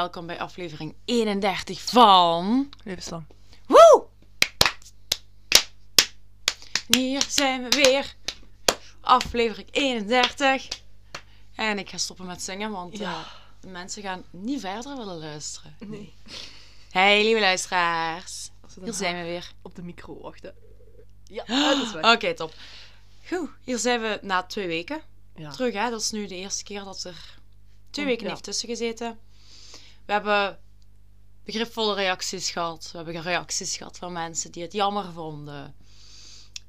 welkom bij aflevering 31 van... Even staan. Woe! Hier zijn we weer. Aflevering 31. En ik ga stoppen met zingen, want Ja. eh, de mensen gaan niet verder willen luisteren. Nee. Hey, lieve luisteraars. Hier zijn we weer. Op de micro wachten. Ja, dat is weg. Oké, top. Goed, hier zijn we na twee weken Ja. terug. Hè? Dat is nu de eerste keer dat er twee weken ja. heeft tussen gezeten. We hebben begripvolle reacties gehad. We hebben reacties gehad van mensen die het jammer vonden.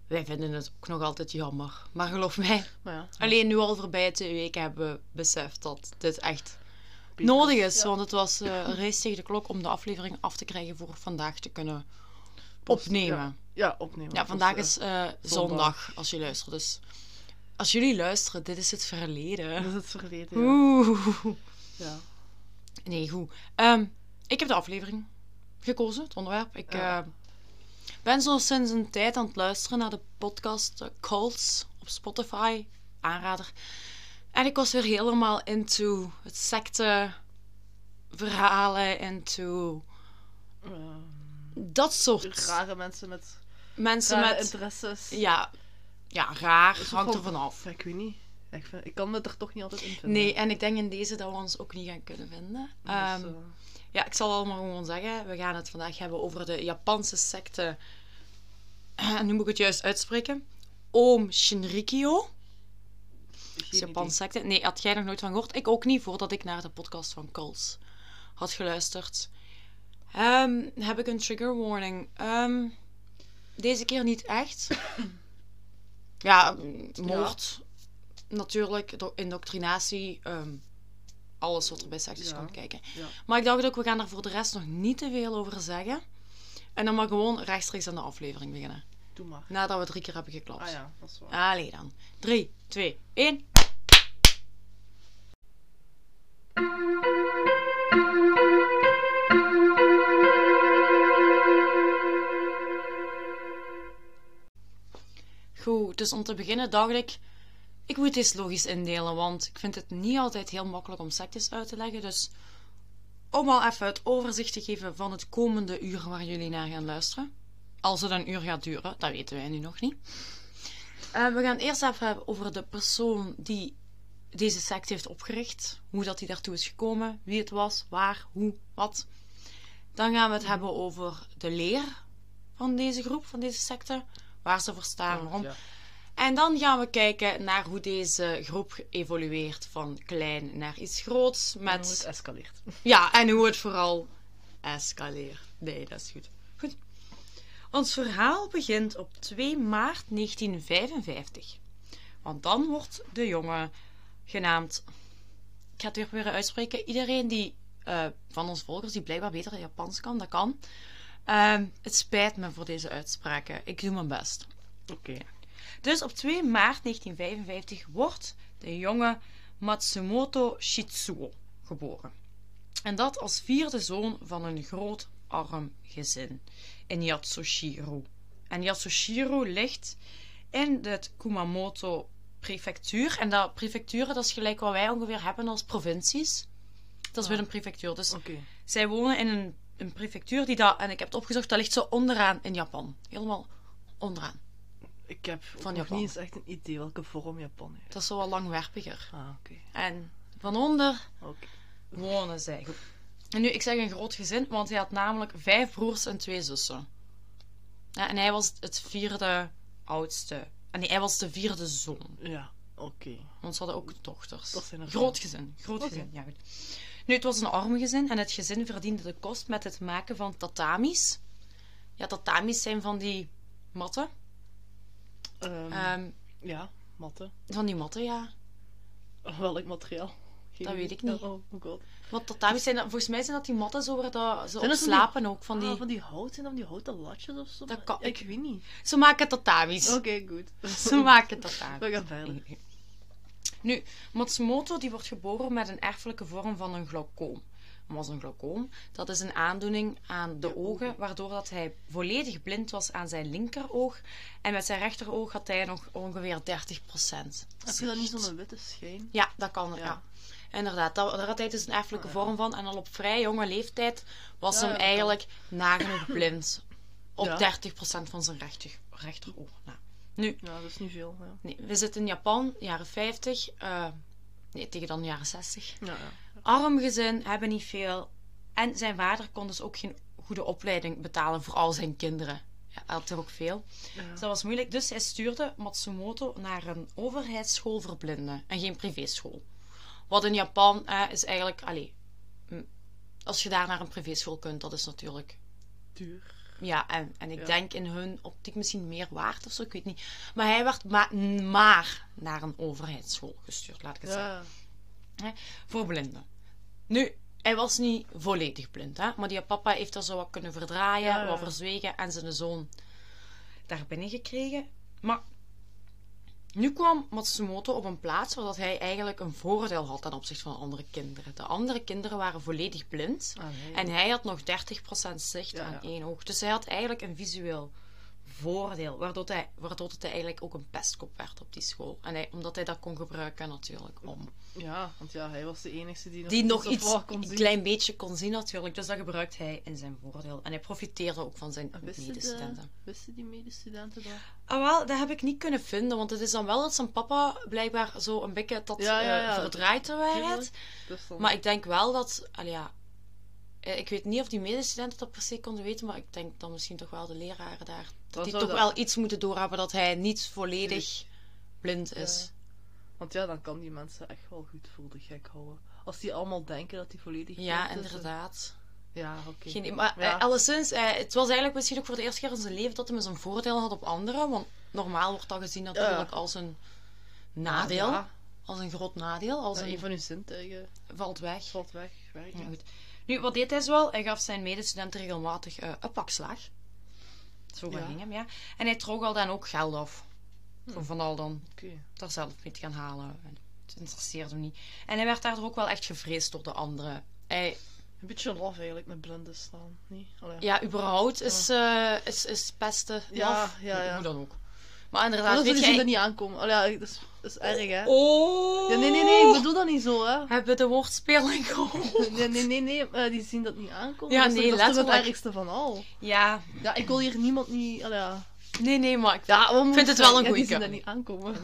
Wij vinden het ook nog altijd jammer. Maar geloof mij, Maar ja. alleen nu al voorbij twee weken hebben we beseft dat dit echt nodig is. Ja. Want het was eh, een race tegen de klok om de aflevering af te krijgen voor vandaag te kunnen Post- opnemen. Ja, ja opnemen. Ja, vandaag eh, is eh, zondag. als je luistert. Dus als jullie luisteren, dit is het verleden. Dat is het verleden. Oeh. ja. Nee, goed. Ehm, ik heb de aflevering gekozen, het onderwerp. Ik Ja. eh, ben zo sinds een tijd aan het luisteren naar de podcast Cults op Spotify. Aanrader. En ik was weer helemaal into het secte verhalen, into Ehm, dat soort rare mensen met mensen met... interesses. Ja, ja, raar. Hangt er vanaf. Ik weet niet. Ik, vind, ik kan me er toch niet altijd in vinden. Nee, en ik denk in deze dat we ons ook niet gaan kunnen vinden. Dus, Ehm, eh, ja, ik zal allemaal gewoon zeggen. We gaan het vandaag hebben over de Japanse secte. En nu moet ik het juist uitspreken. Oom Shinrikyo. Japanse secte. Nee, had jij nog nooit van gehoord? Ik ook niet, voordat ik naar de podcast van Kults had geluisterd. Ehm, heb ik een trigger warning? Ehm, deze keer niet echt. ja, moord. Natuurlijk, do- indoctrinatie. ehm, alles wat er bij sectes Ja. komt kijken. Ja. Maar ik dacht ook, we gaan er voor de rest nog niet te veel over zeggen. En dan maar gewoon rechtstreeks aan de aflevering beginnen. Doe maar. Nadat we drie keer hebben geklapt. Ah ja, dat is waar. Allee dan. 3, 2, 1. Goed, dus om te beginnen dacht ik, ik moet dit logisch indelen, want ik vind het niet altijd heel makkelijk om sectes uit te leggen. Dus om al even het overzicht te geven van het komende uur waar jullie naar gaan luisteren. Als het een uur gaat duren, dat weten wij nu nog niet. Eh, we gaan eerst even hebben over de persoon die deze secte heeft opgericht. Hoe dat hij daartoe is gekomen, wie het was, waar, hoe, wat. Dan gaan we het hebben over de leer van deze groep, van deze secte. Waar ze voor staan, waarom. Ja. En dan gaan we kijken naar hoe deze groep evolueert van klein naar iets groots. En Met... hoe het escaleert. Ja, en hoe het vooral escaleert. Nee, dat is goed. Goed. Ons verhaal begint op 2 maart 1955. Want dan wordt de jongen genaamd. Ik ga het weer proberen uitspreken. Iedereen die eh, van onze volgers die blijkbaar beter Japans kan, dat kan. Ehm, het spijt me voor deze uitspraken. Ik doe mijn best. Oké. Dus op 2 maart 1955 wordt de jonge Matsumoto Shitsuo geboren. En dat als vierde zoon van een groot arm gezin in Yatsushiro. En Yatsushiro ligt in het Kumamoto prefectuur. En dat prefecturen, dat is gelijk wat wij ongeveer hebben als provincies. Dat is weer een prefectuur. Dus zij wonen in een, een prefectuur die dat, en ik heb het opgezocht, dat ligt zo onderaan in Japan. Helemaal onderaan. Ik heb Van nog niet eens echt een idee welke vorm Japan heeft. Dat is zo wat langwerpiger. Ah, oké. En van onder wonen zij. En nu, ik zeg een groot gezin, want hij had namelijk vijf broers en twee zussen. Ja, en hij was het vierde oudste. En nee, hij was de vierde zoon. Ja, oké. Want ze hadden ook dochters. Dat zijn er groot gezin. Groot gezin, ja goed. Nu, het was een arm gezin en het gezin verdiende de kost met het maken van tatamis. Ja, tatamis zijn van die matten. Ehm, Ehm, ja, matten. van die matten, ja. Welk materiaal? Geen Dat weet ik niet. Oh, oh god. Want tatamis zijn, dat- volgens mij zijn dat die matten zo waar dat, ze op die- slapen ook. Van die, Ah, van die hout dan die houten latjes of zo? Dat kan- ik, weet niet. Ze maken tatamis. Oké, goed. Ze maken tatamis. We gaan verder. Nu, Matsumoto die wordt geboren met een erfelijke vorm van een glaucoom. Was een glaucoom. Dat is een aandoening aan de ogen, waardoor dat hij volledig blind was aan zijn linkeroog. En met zijn rechteroog had hij nog ongeveer 30 procent. Heb je dan niet zo'n witte schijn? Ja, dat kan. Ja. Ja. Inderdaad, dat, daar had hij dus een erfelijke ja. vorm van. En al op vrij jonge leeftijd was Ja, hem dat eigenlijk nagenoeg blind. Op Ja. 30% van zijn rechter, rechteroog. Nou, nu, Ja, dat is niet veel. Ja. nee, we zitten in Japan, jaren 50. eh, nee, tegen dan jaren 60. Ja, ja. Arm gezin, hebben niet veel. En zijn vader kon dus ook geen goede opleiding betalen voor al zijn kinderen. Ja, hij had er ook veel. Ja. Dus dat was moeilijk. Dus hij stuurde Matsumoto naar een overheidsschool voor blinden en geen privéschool. Wat in Japan eh, is eigenlijk, allee, als je daar naar een privéschool kunt, dat is natuurlijk, Duur. ja, en, en ik Ja. denk in hun optiek misschien meer waard of zo, ik weet niet. Maar hij werd ma- maar naar een overheidsschool gestuurd, laat ik het zeggen Ja. voor blinden. Nu, hij was niet volledig blind, hè? maar die papa heeft dat zo wat kunnen verdraaien, Ja, wat verzwegen en zijn zoon daar binnen gekregen. Maar nu kwam Matsumoto op een plaats waar dat hij eigenlijk een voordeel had ten opzichte van andere kinderen. De andere kinderen waren volledig blind Ah, nee. en hij had nog 30% zicht Ja, aan ja. één oog. Dus hij had eigenlijk een visueel voordeel, waardoor hij, waardoor het hij eigenlijk ook een pestkop werd op die school. En hij, omdat hij dat kon gebruiken natuurlijk om Ja, want ja, hij was de enige die nog, die nog iets, een klein beetje kon zien natuurlijk. Dus dat gebruikt hij in zijn voordeel. En hij profiteerde ook van zijn de, medestudenten. wisten die medestudenten dat? Ah, wel, dat heb ik niet kunnen vinden. Want het is dan wel dat zijn papa blijkbaar zo een beetje dat Ja, ja, eh, ja. Dus dan... Maar ik denk wel dat... allee, ja, eh, ik weet niet of die medestudenten dat per se konden weten. Maar ik denk dan misschien toch wel de leraren daar. Dat zou toch dat- wel iets moeten doorhebben dat hij niet volledig blind is. Ja. Want ja, dan kan die mensen echt wel goed voor de gek houden. Als die allemaal denken dat die volledig Ja, blind is, inderdaad. dan- Ja, oké. Geen, maar Ja. eh, alleszins, eh, het was eigenlijk misschien ook voor de eerste keer in zijn leven dat hij eens een voordeel had op anderen. Want normaal wordt dat gezien natuurlijk als een nadeel. Ja, Als een groot nadeel. Als ja, een, een van hun zintuigen valt weg. valt weg. Werkt Ja, goed. Nu, wat deed hij zoal? Hij gaf zijn medestudenten regelmatig eh, een pakslag. Zo Ja. ging hem, ja. En hij trok al dan ook geld af. Hm. Van van al dan Oké. daar zelf mee te gaan halen. En het interesseerde hem niet. En hij werd daardoor ook wel echt gevreesd door de anderen. Hij, Een beetje laf eigenlijk met blinden staan. Niet? Allee. Ja, überhaupt is, eh, is, is pesten. Ja, laf. ja, ja. Hoe dan ook. Maar inderdaad, dat weet zien dat niet aankomen. Allee, ja, dat, is, dat is erg, hè? Oh! Ja, nee, nee, nee, ik bedoel dat niet zo, hè? Hebben de woordspeling gehoord? Nee, nee, nee, nee, eh, die zien dat niet aankomen. Ja, dat nee, dat is het ergste van al. Ja. Ja, ik wil hier niemand niet... Allee, ja. Nee, nee, maar ik Ja, vind het wel een ja, goeie Die zien dat niet aankomen.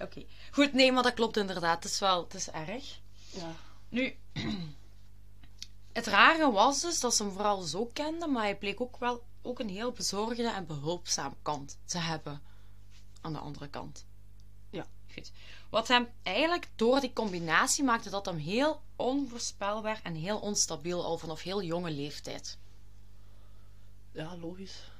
Oké. Goed, nee, maar dat klopt inderdaad. Het is wel... Het is erg. Ja. Nu... Het rare was dus dat ze hem vooral zo kenden, maar hij bleek ook wel ook een heel bezorgde en behulpzaam kant te hebben. Aan de andere kant. Ja. Goed. Wat hem eigenlijk door die combinatie maakte dat hem heel onvoorspelbaar en heel onstabiel al vanaf heel jonge leeftijd. Ja, logisch.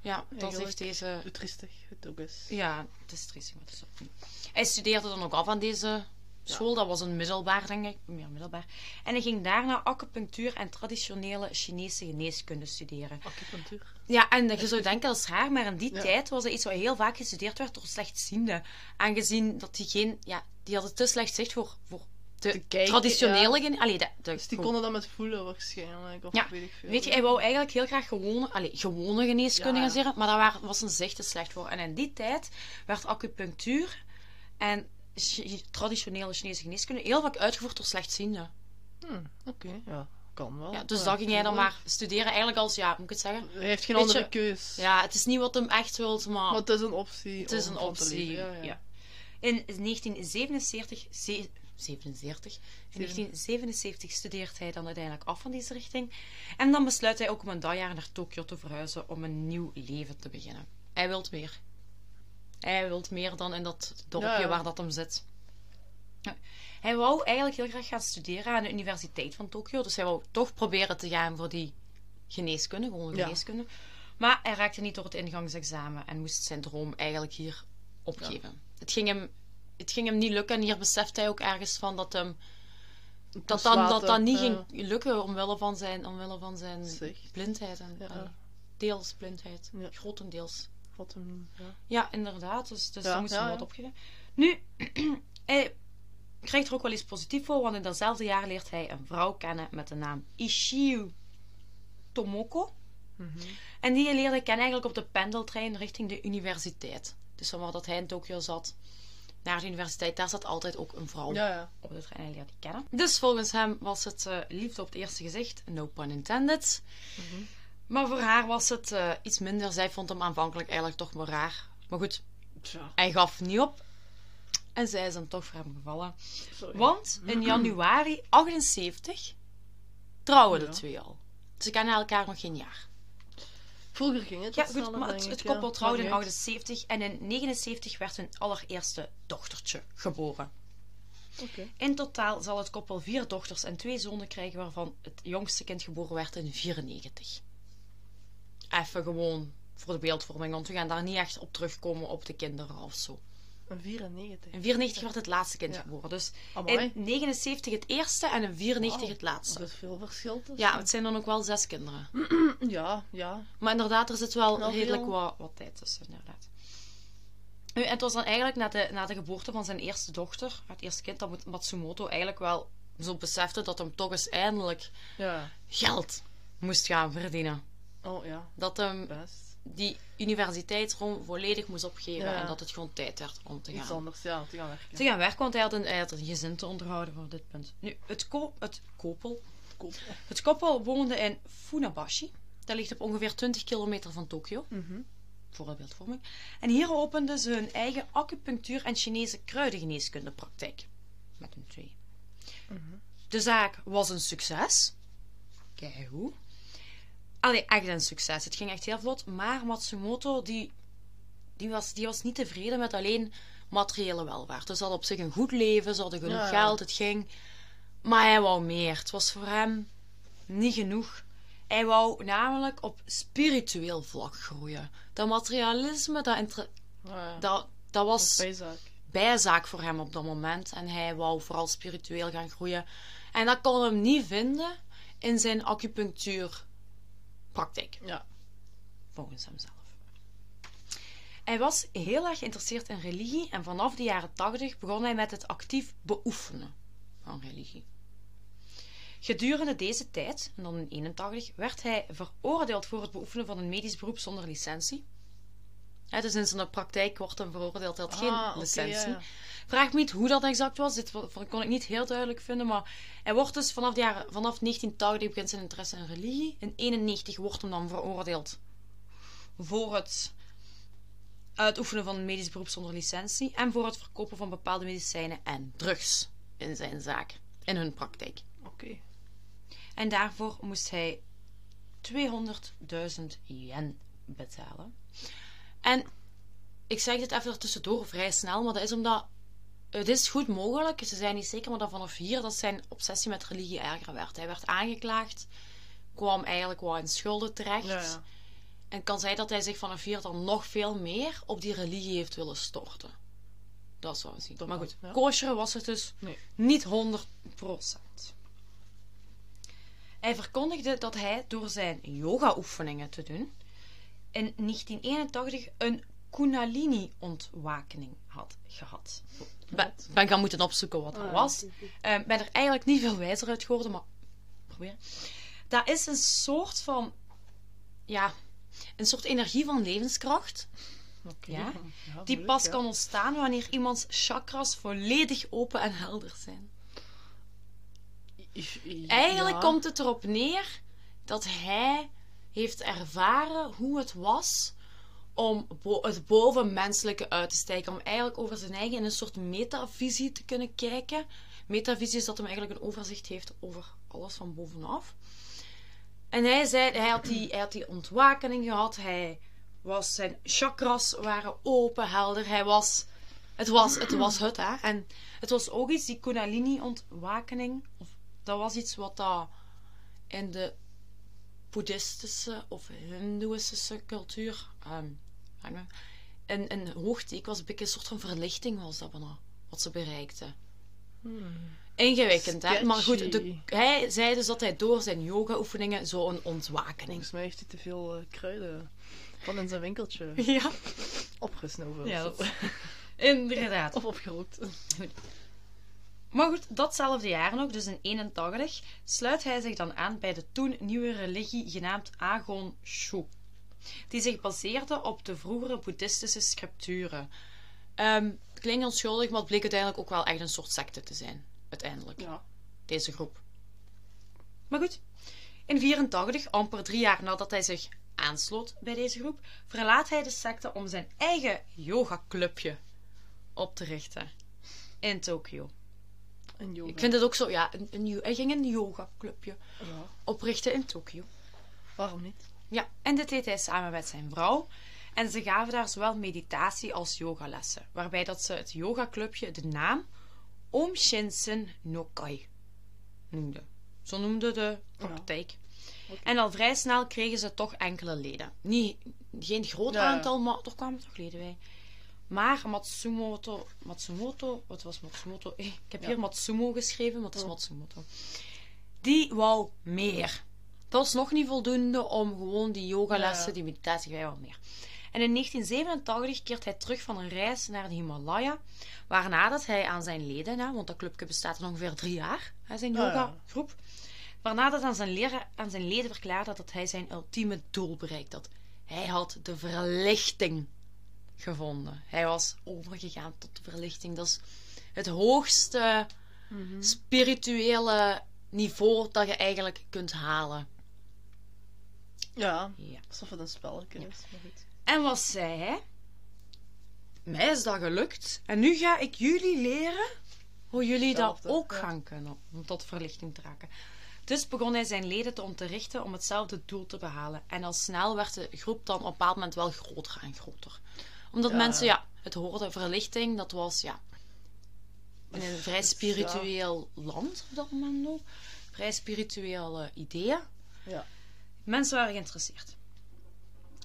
Ja, dat heeft deze... Hoe triestig het ook is. Ja, het is triestig, maar het is ook niet. Hij studeerde dan ook af aan deze school. Dat was een middelbaar, denk ik. Ja, middelbaar. En hij ging daarna acupunctuur en traditionele Chinese geneeskunde studeren. Acupunctuur. Ja, en je zou denken, dat is raar, maar in die Ja. tijd was dat iets wat heel vaak gestudeerd werd door slechtzienden. Aangezien dat die geen... Ja, die hadden te slecht zicht voor, voor de Te kijken, traditionele... gene- Allee, de, de, Dus die konden dat met voelen waarschijnlijk. Of Ja, weet ik veel. Weet je, hij wou eigenlijk heel graag gewone, allee, gewone geneeskunde Ja, gaan ja. leren, maar daar was zijn zicht te slecht voor. En in die tijd werd acupunctuur en traditionele Chinese geneeskunde heel vaak uitgevoerd door slechtzienden. Hm, Oké, ja. Kan wel. Ja, dus Ja, dan ging hij dan maar studeren, eigenlijk als, ja, moet ik het zeggen? Hij heeft geen andere keus. Ja, het is niet wat hem echt wilt, maar, Maar het is een optie. het is een optie. Ja, Ja, ja. In 1977, ze- 47, in 1977 studeert hij dan uiteindelijk af van deze richting. En dan besluit hij ook om een dagjaar naar Tokio te verhuizen om een nieuw leven te beginnen. Hij wilt meer. Hij wilt meer dan in dat dorpje Ja, ja. waar dat hem zit. Hij wou eigenlijk heel graag gaan studeren aan de Universiteit van Tokio. Dus hij wou toch proberen te gaan voor die geneeskunde, gewoon Ja. geneeskunde. Maar hij raakte niet door het ingangsexamen en moest zijn droom eigenlijk hier opgeven. Het, ging hem, het ging hem niet lukken en hier beseft hij ook ergens van dat hem dat dan, dat dan niet ging lukken omwille van zijn, omwille van zijn Zicht. blindheid. En, Ja. deels blindheid, Ja. grotendeels. Wat ja. Ja, inderdaad. Dus, dus Ja, daar moest ja, hij ja. wat opgeven. Nu, hij krijgt er ook wel eens positief voor, want in datzelfde jaar leert hij een vrouw kennen met de naam Ishiu Tomoko. En die leerde ik kennen eigenlijk op de pendeltrein richting de universiteit. Dus van waar dat hij in Tokio zat, naar de universiteit, daar zat altijd ook een vrouw Ja, ja. op de trein en hij leerde die kennen. Dus volgens hem was het eh, liefde op het eerste gezicht, no pun intended. Maar voor haar was het eh, iets minder. Zij vond hem aanvankelijk eigenlijk toch maar raar. Maar goed, hij gaf niet op. En zij is hem toch voor hem gevallen. sorry. Want in januari 78 trouwen de twee al. Ze kennen elkaar nog geen jaar. Vroeger ging het Ja, goed, sneller, maar het, het koppel trouwde in Maakt niet 78 en in 79 werd hun allereerste dochtertje geboren. In totaal zal het koppel vier dochters en twee zonen krijgen, waarvan het jongste kind geboren werd in 94. Even gewoon voor de beeldvorming, want we gaan daar niet echt op terugkomen op de kinderen of zo. Een 94. In 94 werd het laatste kind Ja. geboren. Dus Amai. in 79 het eerste en in 94 Wauw. het laatste. Dat is veel verschil tussen. Ja, het zijn dan ook wel zes kinderen. Ja, ja. Maar inderdaad, er zit wel redelijk wat, wat tijd tussen, inderdaad. Nu, en het was dan eigenlijk na de, na de geboorte van zijn eerste dochter, het eerste kind, dat Matsumoto eigenlijk wel zo besefte dat hem toch eens eindelijk Ja. geld moest gaan verdienen. Oh ja, Dat hem best. die universiteit gewoon volledig moest opgeven Ja. en dat het gewoon tijd werd om te Iets gaan. anders, ja, te gaan werken. Te gaan werken, want hij had, een, hij had een gezin te onderhouden voor dit punt. Nu, het, ko het koppel Koop. Het koppel woonde in Funabashi. Dat ligt op ongeveer 20 kilometer van Tokio, Mhm. voor beeldvorming. En hier openden ze hun eigen acupunctuur- en Chinese kruidengeneeskundepraktijk. Met hun twee. Mhm. De zaak was een succes. Kijk hoe. Allee, echt een succes. Het ging echt heel vlot. Maar Matsumoto, die, die, was, die was niet tevreden met alleen materiële welvaart. Dus ze had op zich een goed leven, ze hadden genoeg Ja, ja. geld, het ging. Maar hij wou meer. Het was voor hem niet genoeg. Hij wou namelijk op spiritueel vlak groeien. Dat materialisme, dat, inter- ja. dat, dat was Bijzaak. bijzaak voor hem op dat moment. En hij wou vooral spiritueel gaan groeien. En dat kon hem niet vinden in zijn acupunctuurpraktijk, Ja. volgens hemzelf. Hij was heel erg geïnteresseerd in religie en vanaf de jaren 80 begon hij met het actief beoefenen van religie. Gedurende deze tijd, en dan in 81, werd hij veroordeeld voor het beoefenen van een medisch beroep zonder licentie. Ja, dus in zijn praktijk wordt hem veroordeeld, hij had Ah, geen oké, licentie. ja, ja. Vraag me niet hoe dat exact was, dit kon ik niet heel duidelijk vinden, maar hij wordt dus vanaf, de jaren, vanaf 1980 begint zijn interesse in religie. In 91 wordt hem dan veroordeeld voor het uitoefenen van een medisch beroep zonder licentie en voor het verkopen van bepaalde medicijnen en drugs in zijn zaak, in hun praktijk. Oké. En daarvoor moest hij 200.000 yen betalen. En ik zeg dit even tussendoor vrij snel, maar dat is omdat het is goed mogelijk, ze zijn niet zeker, maar dat vanaf hier dat zijn obsessie met religie erger werd. Hij werd aangeklaagd, kwam eigenlijk wel in schulden terecht. Ja, ja. En kan zijn dat hij zich vanaf hier dan nog veel meer op die religie heeft willen storten. Dat zou we zien. Dat maar goed, ja. kosher was het dus Nee. niet 100%. Hij verkondigde dat hij door zijn yoga-oefeningen te doen in 1981 een Kundalini-ontwakening had gehad. Ben, ben gaan moeten opzoeken wat dat Ah, was. oké, oké. Eh, ben er eigenlijk niet veel wijzer uit geworden, maar probeer. Dat is een soort van, ja, een soort energie van levenskracht. Oké. Ja? Ja, Die pas ja. kan ontstaan wanneer iemands chakras volledig open en helder zijn. Eigenlijk komt het erop neer dat hij heeft ervaren hoe het was om het bovenmenselijke uit te stijgen. Om eigenlijk over zijn eigen in een soort metavisie te kunnen kijken. Metavisie is dat hij eigenlijk een overzicht heeft over alles van bovenaf. En hij zei, hij had die, hij had die ontwakening gehad. Hij was, zijn chakras waren open, helder. Hij was, het was het, was het hè. En het was ook iets, die Kundalini-ontwakening. Dat was iets wat dat in de boeddhistische of hindoeïstische cultuur ehm, maar, een, hoogteek was. Een beetje een soort van verlichting was dat bijna, wat ze bereikten. Ingewikkeld, hè? Maar goed, de, hij zei dus dat hij door zijn yoga-oefeningen zo'n ontwakening. Volgens mij heeft hij te veel eh, kruiden van in zijn winkeltje Ja, opgesnoven. ja dat, inderdaad. of opgerookt. Maar goed, datzelfde jaar nog, dus in 81, sluit hij zich dan aan bij de toen nieuwe religie genaamd Agon Shu. Die zich baseerde op de vroegere boeddhistische scripturen. Het klinkt onschuldig, maar het bleek uiteindelijk ook wel echt een soort secte te zijn. Uiteindelijk, Ja. deze groep. Maar goed, in 84, amper drie jaar nadat hij zich aansloot bij deze groep, verlaat hij de secte om zijn eigen yogaclubje op te richten. In Tokio. Ik vind het ook zo, ja, een, een, hij ging een yogaclubje Ja. oprichten in Tokio. Waarom niet? Ja, en dit deed hij samen met zijn vrouw. En ze gaven daar zowel meditatie als yogalessen. Waarbij dat ze het yogaclubje de naam Om Shinsen no Kai noemde. Zo noemde de praktijk. En al vrij snel kregen ze toch enkele leden. Niet, geen groot Ja, aantal, maar er kwamen toch leden bij. Maar Matsumoto, Matsumoto, wat was Matsumoto? Ik heb Ja. hier Matsumo geschreven, maar het is. Matsumoto. Die wou meer. Dat was nog niet voldoende om gewoon die yogalessen, Ja, die meditatie, hij wou meer. En in 1987 keert hij terug van een reis naar de Himalaya, waarna dat hij aan zijn leden, hè, want dat clubje bestaat al ongeveer drie jaar, hè, zijn ja. yogagroep, waarna dat aan zijn, leren, aan zijn leden verklaarde dat hij zijn ultieme doel bereikt had. Hij had de verlichting gevonden. Hij was overgegaan tot de verlichting. Dat is het hoogste Mhm. spirituele niveau dat je eigenlijk kunt halen. Ja. Ja. Alsof het een spelletje is, maar goed. En wat zei hij? Mij is dat gelukt. En nu ga ik jullie leren hoe jullie dat ook ja. gaan kunnen. Om tot verlichting te raken. Dus begon hij zijn leden te onderrichten om hetzelfde doel te behalen. En al snel werd de groep dan op een bepaald moment wel groter en groter. Omdat Ja. mensen, ja, het hoorden, verlichting, dat was, ja, in een vrij spiritueel land op dat moment nog. Vrij spirituele ideeën. Ja. Mensen waren geïnteresseerd.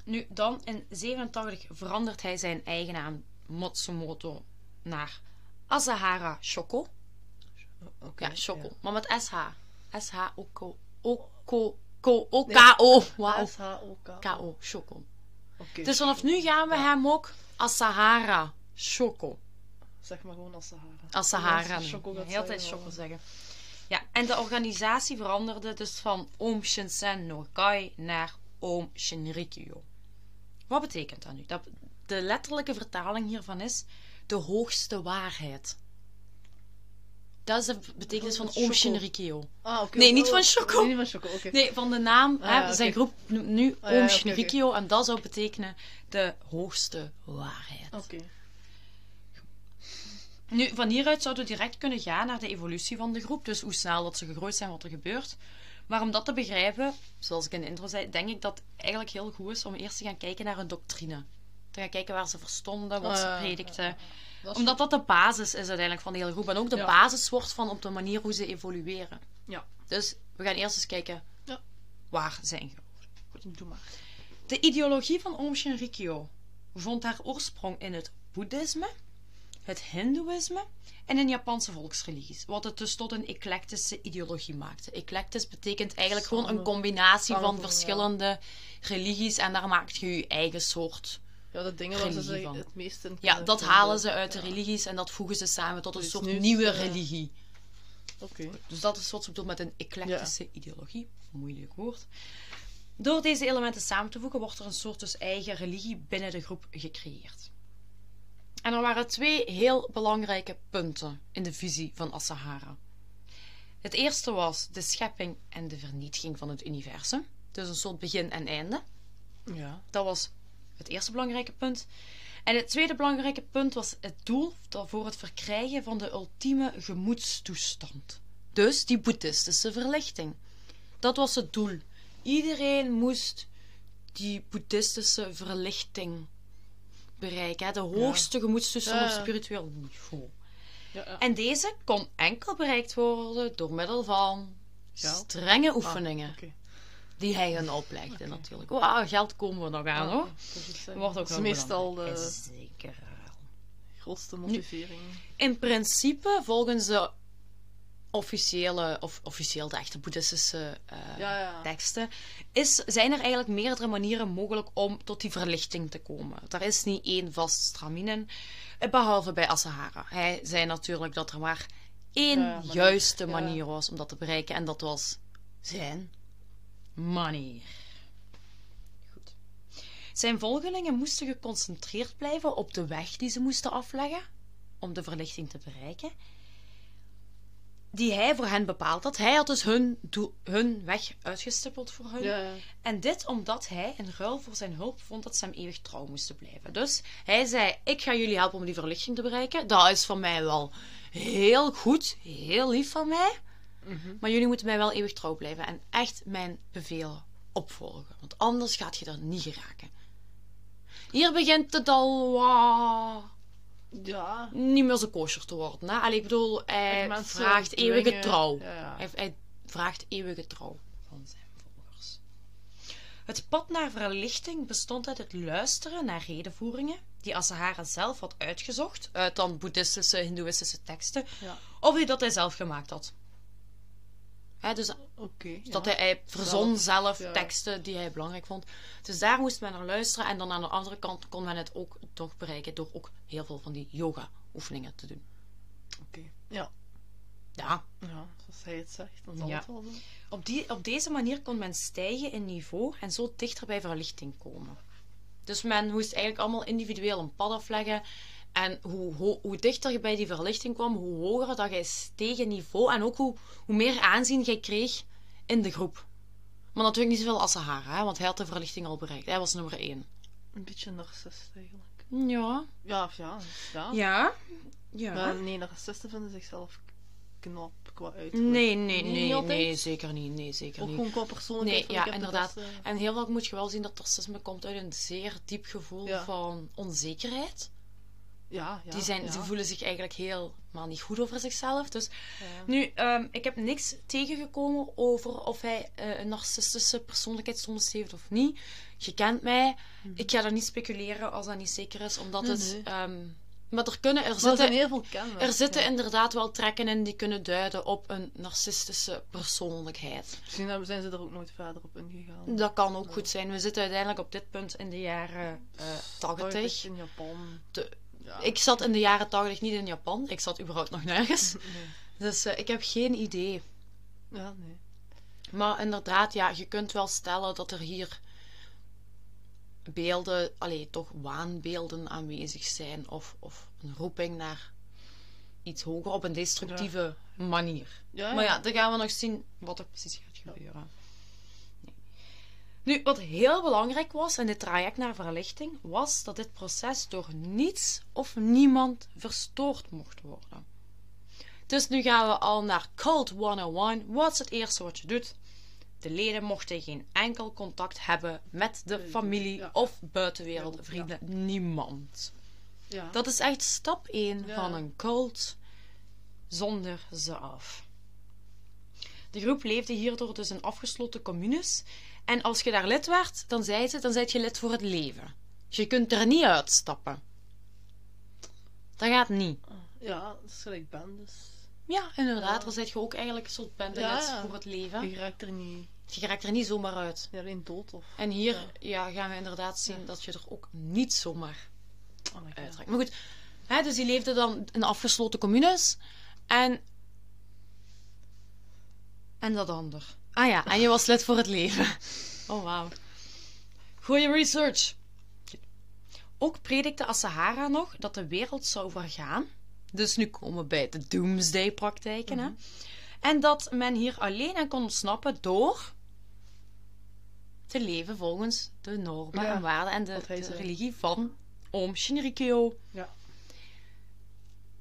Nu, dan in 87 verandert hij zijn eigen naam Matsumoto naar Asahara Shoko. Oké. Ja, Shoko. Maar met SH. S-H-O-K-O. O-K-O. Wauw. K-O. Shoko. Dus vanaf nu gaan we hem ook Asahara Shoko. Zeg maar gewoon. Asahara. Gaat heel tijd Shoko zeggen. Ja, en de organisatie veranderde dus van Om Shinsen no Kai naar Om Shinrikyo. Wat betekent dat nu? Dat, de letterlijke vertaling hiervan is de hoogste waarheid. Dat is de betekenis van Van Om Choco. Shinrikyo. Ah, oké. Nee, niet Oh, van Choco. Nee, niet van oké. Nee, van de naam. Ah, hè, Zijn groep noemt nu Ah, ja, Om Shinrikyo. En dat zou betekenen de hoogste waarheid. Oké. Nu, van hieruit zouden we direct kunnen gaan naar de evolutie van de groep. Dus hoe snel dat ze gegroeid zijn, wat er gebeurt. Maar om dat te begrijpen, zoals ik in de intro zei, denk ik dat het eigenlijk heel goed is om eerst te gaan kijken naar hun doctrine. Te gaan kijken waar ze verstonden, wat ze ja, predikten. Dat Omdat dat de basis is uiteindelijk van de hele groep. En ook de Ja. basis wordt van op de manier hoe ze evolueren. Ja. Dus we gaan eerst eens kijken Ja. waar zijn ze. goed. Doe maar. De ideologie van Om Shinrikyo vond haar oorsprong in het boeddhisme, het hindoeïsme en in Japanse volksreligies, wat het dus tot een eclectische ideologie maakte. Eclectisch betekent eigenlijk gewoon een Samen- combinatie van verschillende religies en daar maak je je eigen soort. Ja, de dingen waar ze van. het meeste in Ja, dat vinden. halen ze uit de religies en dat voegen ze samen tot een Iets soort nieuws, nieuwe ja. religie. Oké. Dus dat is wat ze bedoelt met een eclectische ideologie. Moeilijk woord. Door deze elementen samen te voegen, wordt er een soort dus eigen religie binnen de groep gecreëerd. En er waren twee heel belangrijke punten in de visie van Asahara. Het eerste was de schepping en de vernietiging van het universum. Dus een soort begin en einde. Ja. Dat was het eerste belangrijke punt. En het tweede belangrijke punt was het doel voor het verkrijgen van de ultieme gemoedstoestand. Dus die boeddhistische verlichting. Dat was het doel. Iedereen moest die boeddhistische verlichting bereiken. hè. De hoogste gemoedstoestand Ja, op ja. spiritueel niveau. Ja, ja. En deze kon enkel bereikt worden door middel van strenge Ah, oefeningen die hij hen oplegde natuurlijk. Wauw, geld komen we nog aan hoor. Ah, dat is, eh, Wordt ook dat is wel meestal de Zeker grootste motivering. In principe, volgens de officiële, of officieel de echte boeddhistische eh, Ja, ja. teksten, is, zijn er eigenlijk meerdere manieren mogelijk om tot die verlichting te komen. Er is niet één vast straminen, eh, behalve bij Asahara. Hij zei natuurlijk dat er maar één Ja, manier. juiste manier was om dat te bereiken. En dat was zijn manier. Goed. Zijn volgelingen moesten geconcentreerd blijven op de weg die ze moesten afleggen om de verlichting te bereiken. Die hij voor hen bepaald had. Hij had dus hun, doel- hun weg uitgestippeld voor hun. Ja, ja. En dit omdat hij in ruil voor zijn hulp vond dat ze hem eeuwig trouw moesten blijven. Dus hij zei: Ik ga jullie helpen om die verlichting te bereiken. Dat is van mij wel heel goed, heel lief van mij. Mhm. Maar jullie moeten mij wel eeuwig trouw blijven en echt mijn bevelen opvolgen. Want anders gaat je er niet geraken. Hier begint het al Ja. niet meer zo kosher te worden. Hè? Allee, ik bedoel, hij vraagt eeuwige trouw. Ja, ja. Hij, hij vraagt eeuwige trouw van zijn volgers. Het pad naar verlichting bestond uit het luisteren naar redenvoeringen die Asahara zelf had uitgezocht uit dan boeddhistische, hindoeïstische teksten, Ja. of die dat hij zelf gemaakt had. Dus dat ja. hij, hij verzon zelf teksten die hij belangrijk vond. Dus daar moest men naar luisteren. En dan aan de andere kant kon men het ook toch bereiken door ook heel veel van die yoga-oefeningen te doen. Oké. Ja. Ja, Ja, zoals hij het zegt, dan zal Ja. het wel op, die, op deze manier kon men stijgen in niveau en zo dichter bij verlichting komen. Dus men moest eigenlijk allemaal individueel een pad afleggen. En hoe, ho- hoe dichter je bij die verlichting kwam, hoe hoger dat jij steeg in niveau. En ook hoe, hoe meer aanzien jij kreeg in de groep. Maar natuurlijk niet zoveel als Sahara, hè, want hij had de verlichting al bereikt. Hij was nummer één. Een beetje narcist eigenlijk. Ja. Ja, of ja. Ja. Ja. Ja. Maar nee, narcisten vinden zichzelf knap qua uiterlijk. Nee, nee, nee, nee, zeker niet. Nee, zeker Ook niet. gewoon qua persoonlijkheid. Nee, ja, inderdaad. beste- En heel vaak moet je wel zien dat narcisme komt uit een zeer diep gevoel Ja. van onzekerheid. Ja, ja. die, zijn, ja. die voelen zich eigenlijk helemaal niet goed over zichzelf. Dus nu, ehm, ik heb niks tegengekomen over of hij eh, een narcistische persoonlijkheidsstoornis heeft of niet. Je kent mij. Ik ga daar niet speculeren als dat niet zeker is, omdat het... ehm, maar er kunnen... Er Maar zitten, heel veel kenmerken. er zitten inderdaad wel trekken in die kunnen duiden op een narcistische persoonlijkheid. Misschien zijn ze er ook nooit verder op ingegaan. Dat kan ook goed zijn. We zitten uiteindelijk op dit punt in de jaren eh 80. in Japan. De- Ja. Ik zat in de jaren 80 niet in Japan. Ik zat überhaupt nog nergens. Nee. Dus eh, ik heb geen idee. Ja, nee. Maar inderdaad, ja, je kunt wel stellen dat er hier beelden, allee, toch waanbeelden aanwezig zijn. Of, of een roeping naar iets hoger op een destructieve manier. Ja, Maar ja, dan gaan we nog zien wat er precies gaat gebeuren. Nu, wat heel belangrijk was in dit traject naar verlichting, was dat dit proces door niets of niemand verstoord mocht worden. Dus nu gaan we al naar Cult 101. Wat is het eerste wat je doet? De leden mochten geen enkel contact hebben met de familie ja. of buitenwereld, Ja. vrienden. Niemand. Ja. Dat is echt stap 1 Ja. van een cult zonder ze af. De groep leefde hierdoor dus in afgesloten communes. En als je daar lid werd, dan zei ze, dan zijt je lid voor het leven. Dus je kunt er niet uitstappen. Dat gaat niet. ja, dat is gelijk bendes. Ja, inderdaad. Ja. Dan zijt je ook eigenlijk een soort bendelid Ja, voor het leven. Je raakt er niet Je raakt er niet zomaar uit. ja, alleen dood of... En hier ja. gaan we inderdaad zien dat je er ook niet zomaar Oh. Maar goed, hè, dus die leefden dan in afgesloten communes. En. En dat ander. Ah ja, en je was lid voor het leven. Oh wauw. Goeie research. Ook predikte Asahara nog dat de wereld zou vergaan. Dus nu komen we bij de doomsday-praktijken. hè. En dat men hier alleen aan kon ontsnappen door te leven volgens de normen Ja, en waarden en de, religie van Om Shinrikyo. Ja.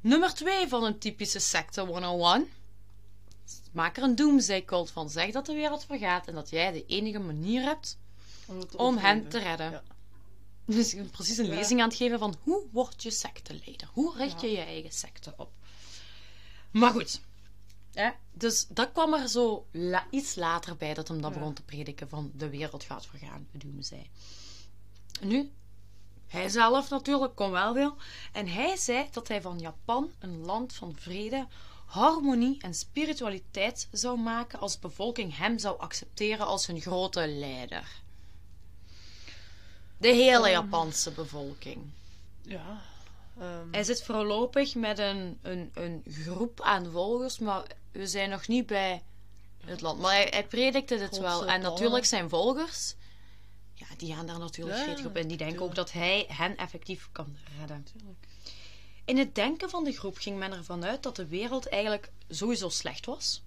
Nummer 2 van een typische secte 101. Maak er een doomsday cult van. Zeg dat de wereld vergaat en dat jij de enige manier hebt Om, hen te redden. Ja. Dus ik precies een Ja. lezing aan het geven van hoe word je secteleider? Hoe richt je je eigen secte op? Maar goed. Ja, dus dat kwam er zo la- iets later bij dat hem dat begon te prediken van de wereld gaat vergaan, de doomsday. Nu, hij zelf natuurlijk kon wel veel. En hij zei dat hij van Japan een land van vrede, harmonie en spiritualiteit zou maken als de bevolking hem zou accepteren als hun grote leider. De hele Ehm. Japanse bevolking. Ja. Ehm, Hij zit voorlopig met een, een, een groep aan volgers, maar we zijn nog niet bij het land. Maar hij, hij predikte dit wel. En natuurlijk zijn volgers, ja, die gaan daar natuurlijk Ja, op in. Die denken ook dat hij hen effectief kan redden. In het denken van de groep ging men ervan uit dat de wereld eigenlijk sowieso slecht was.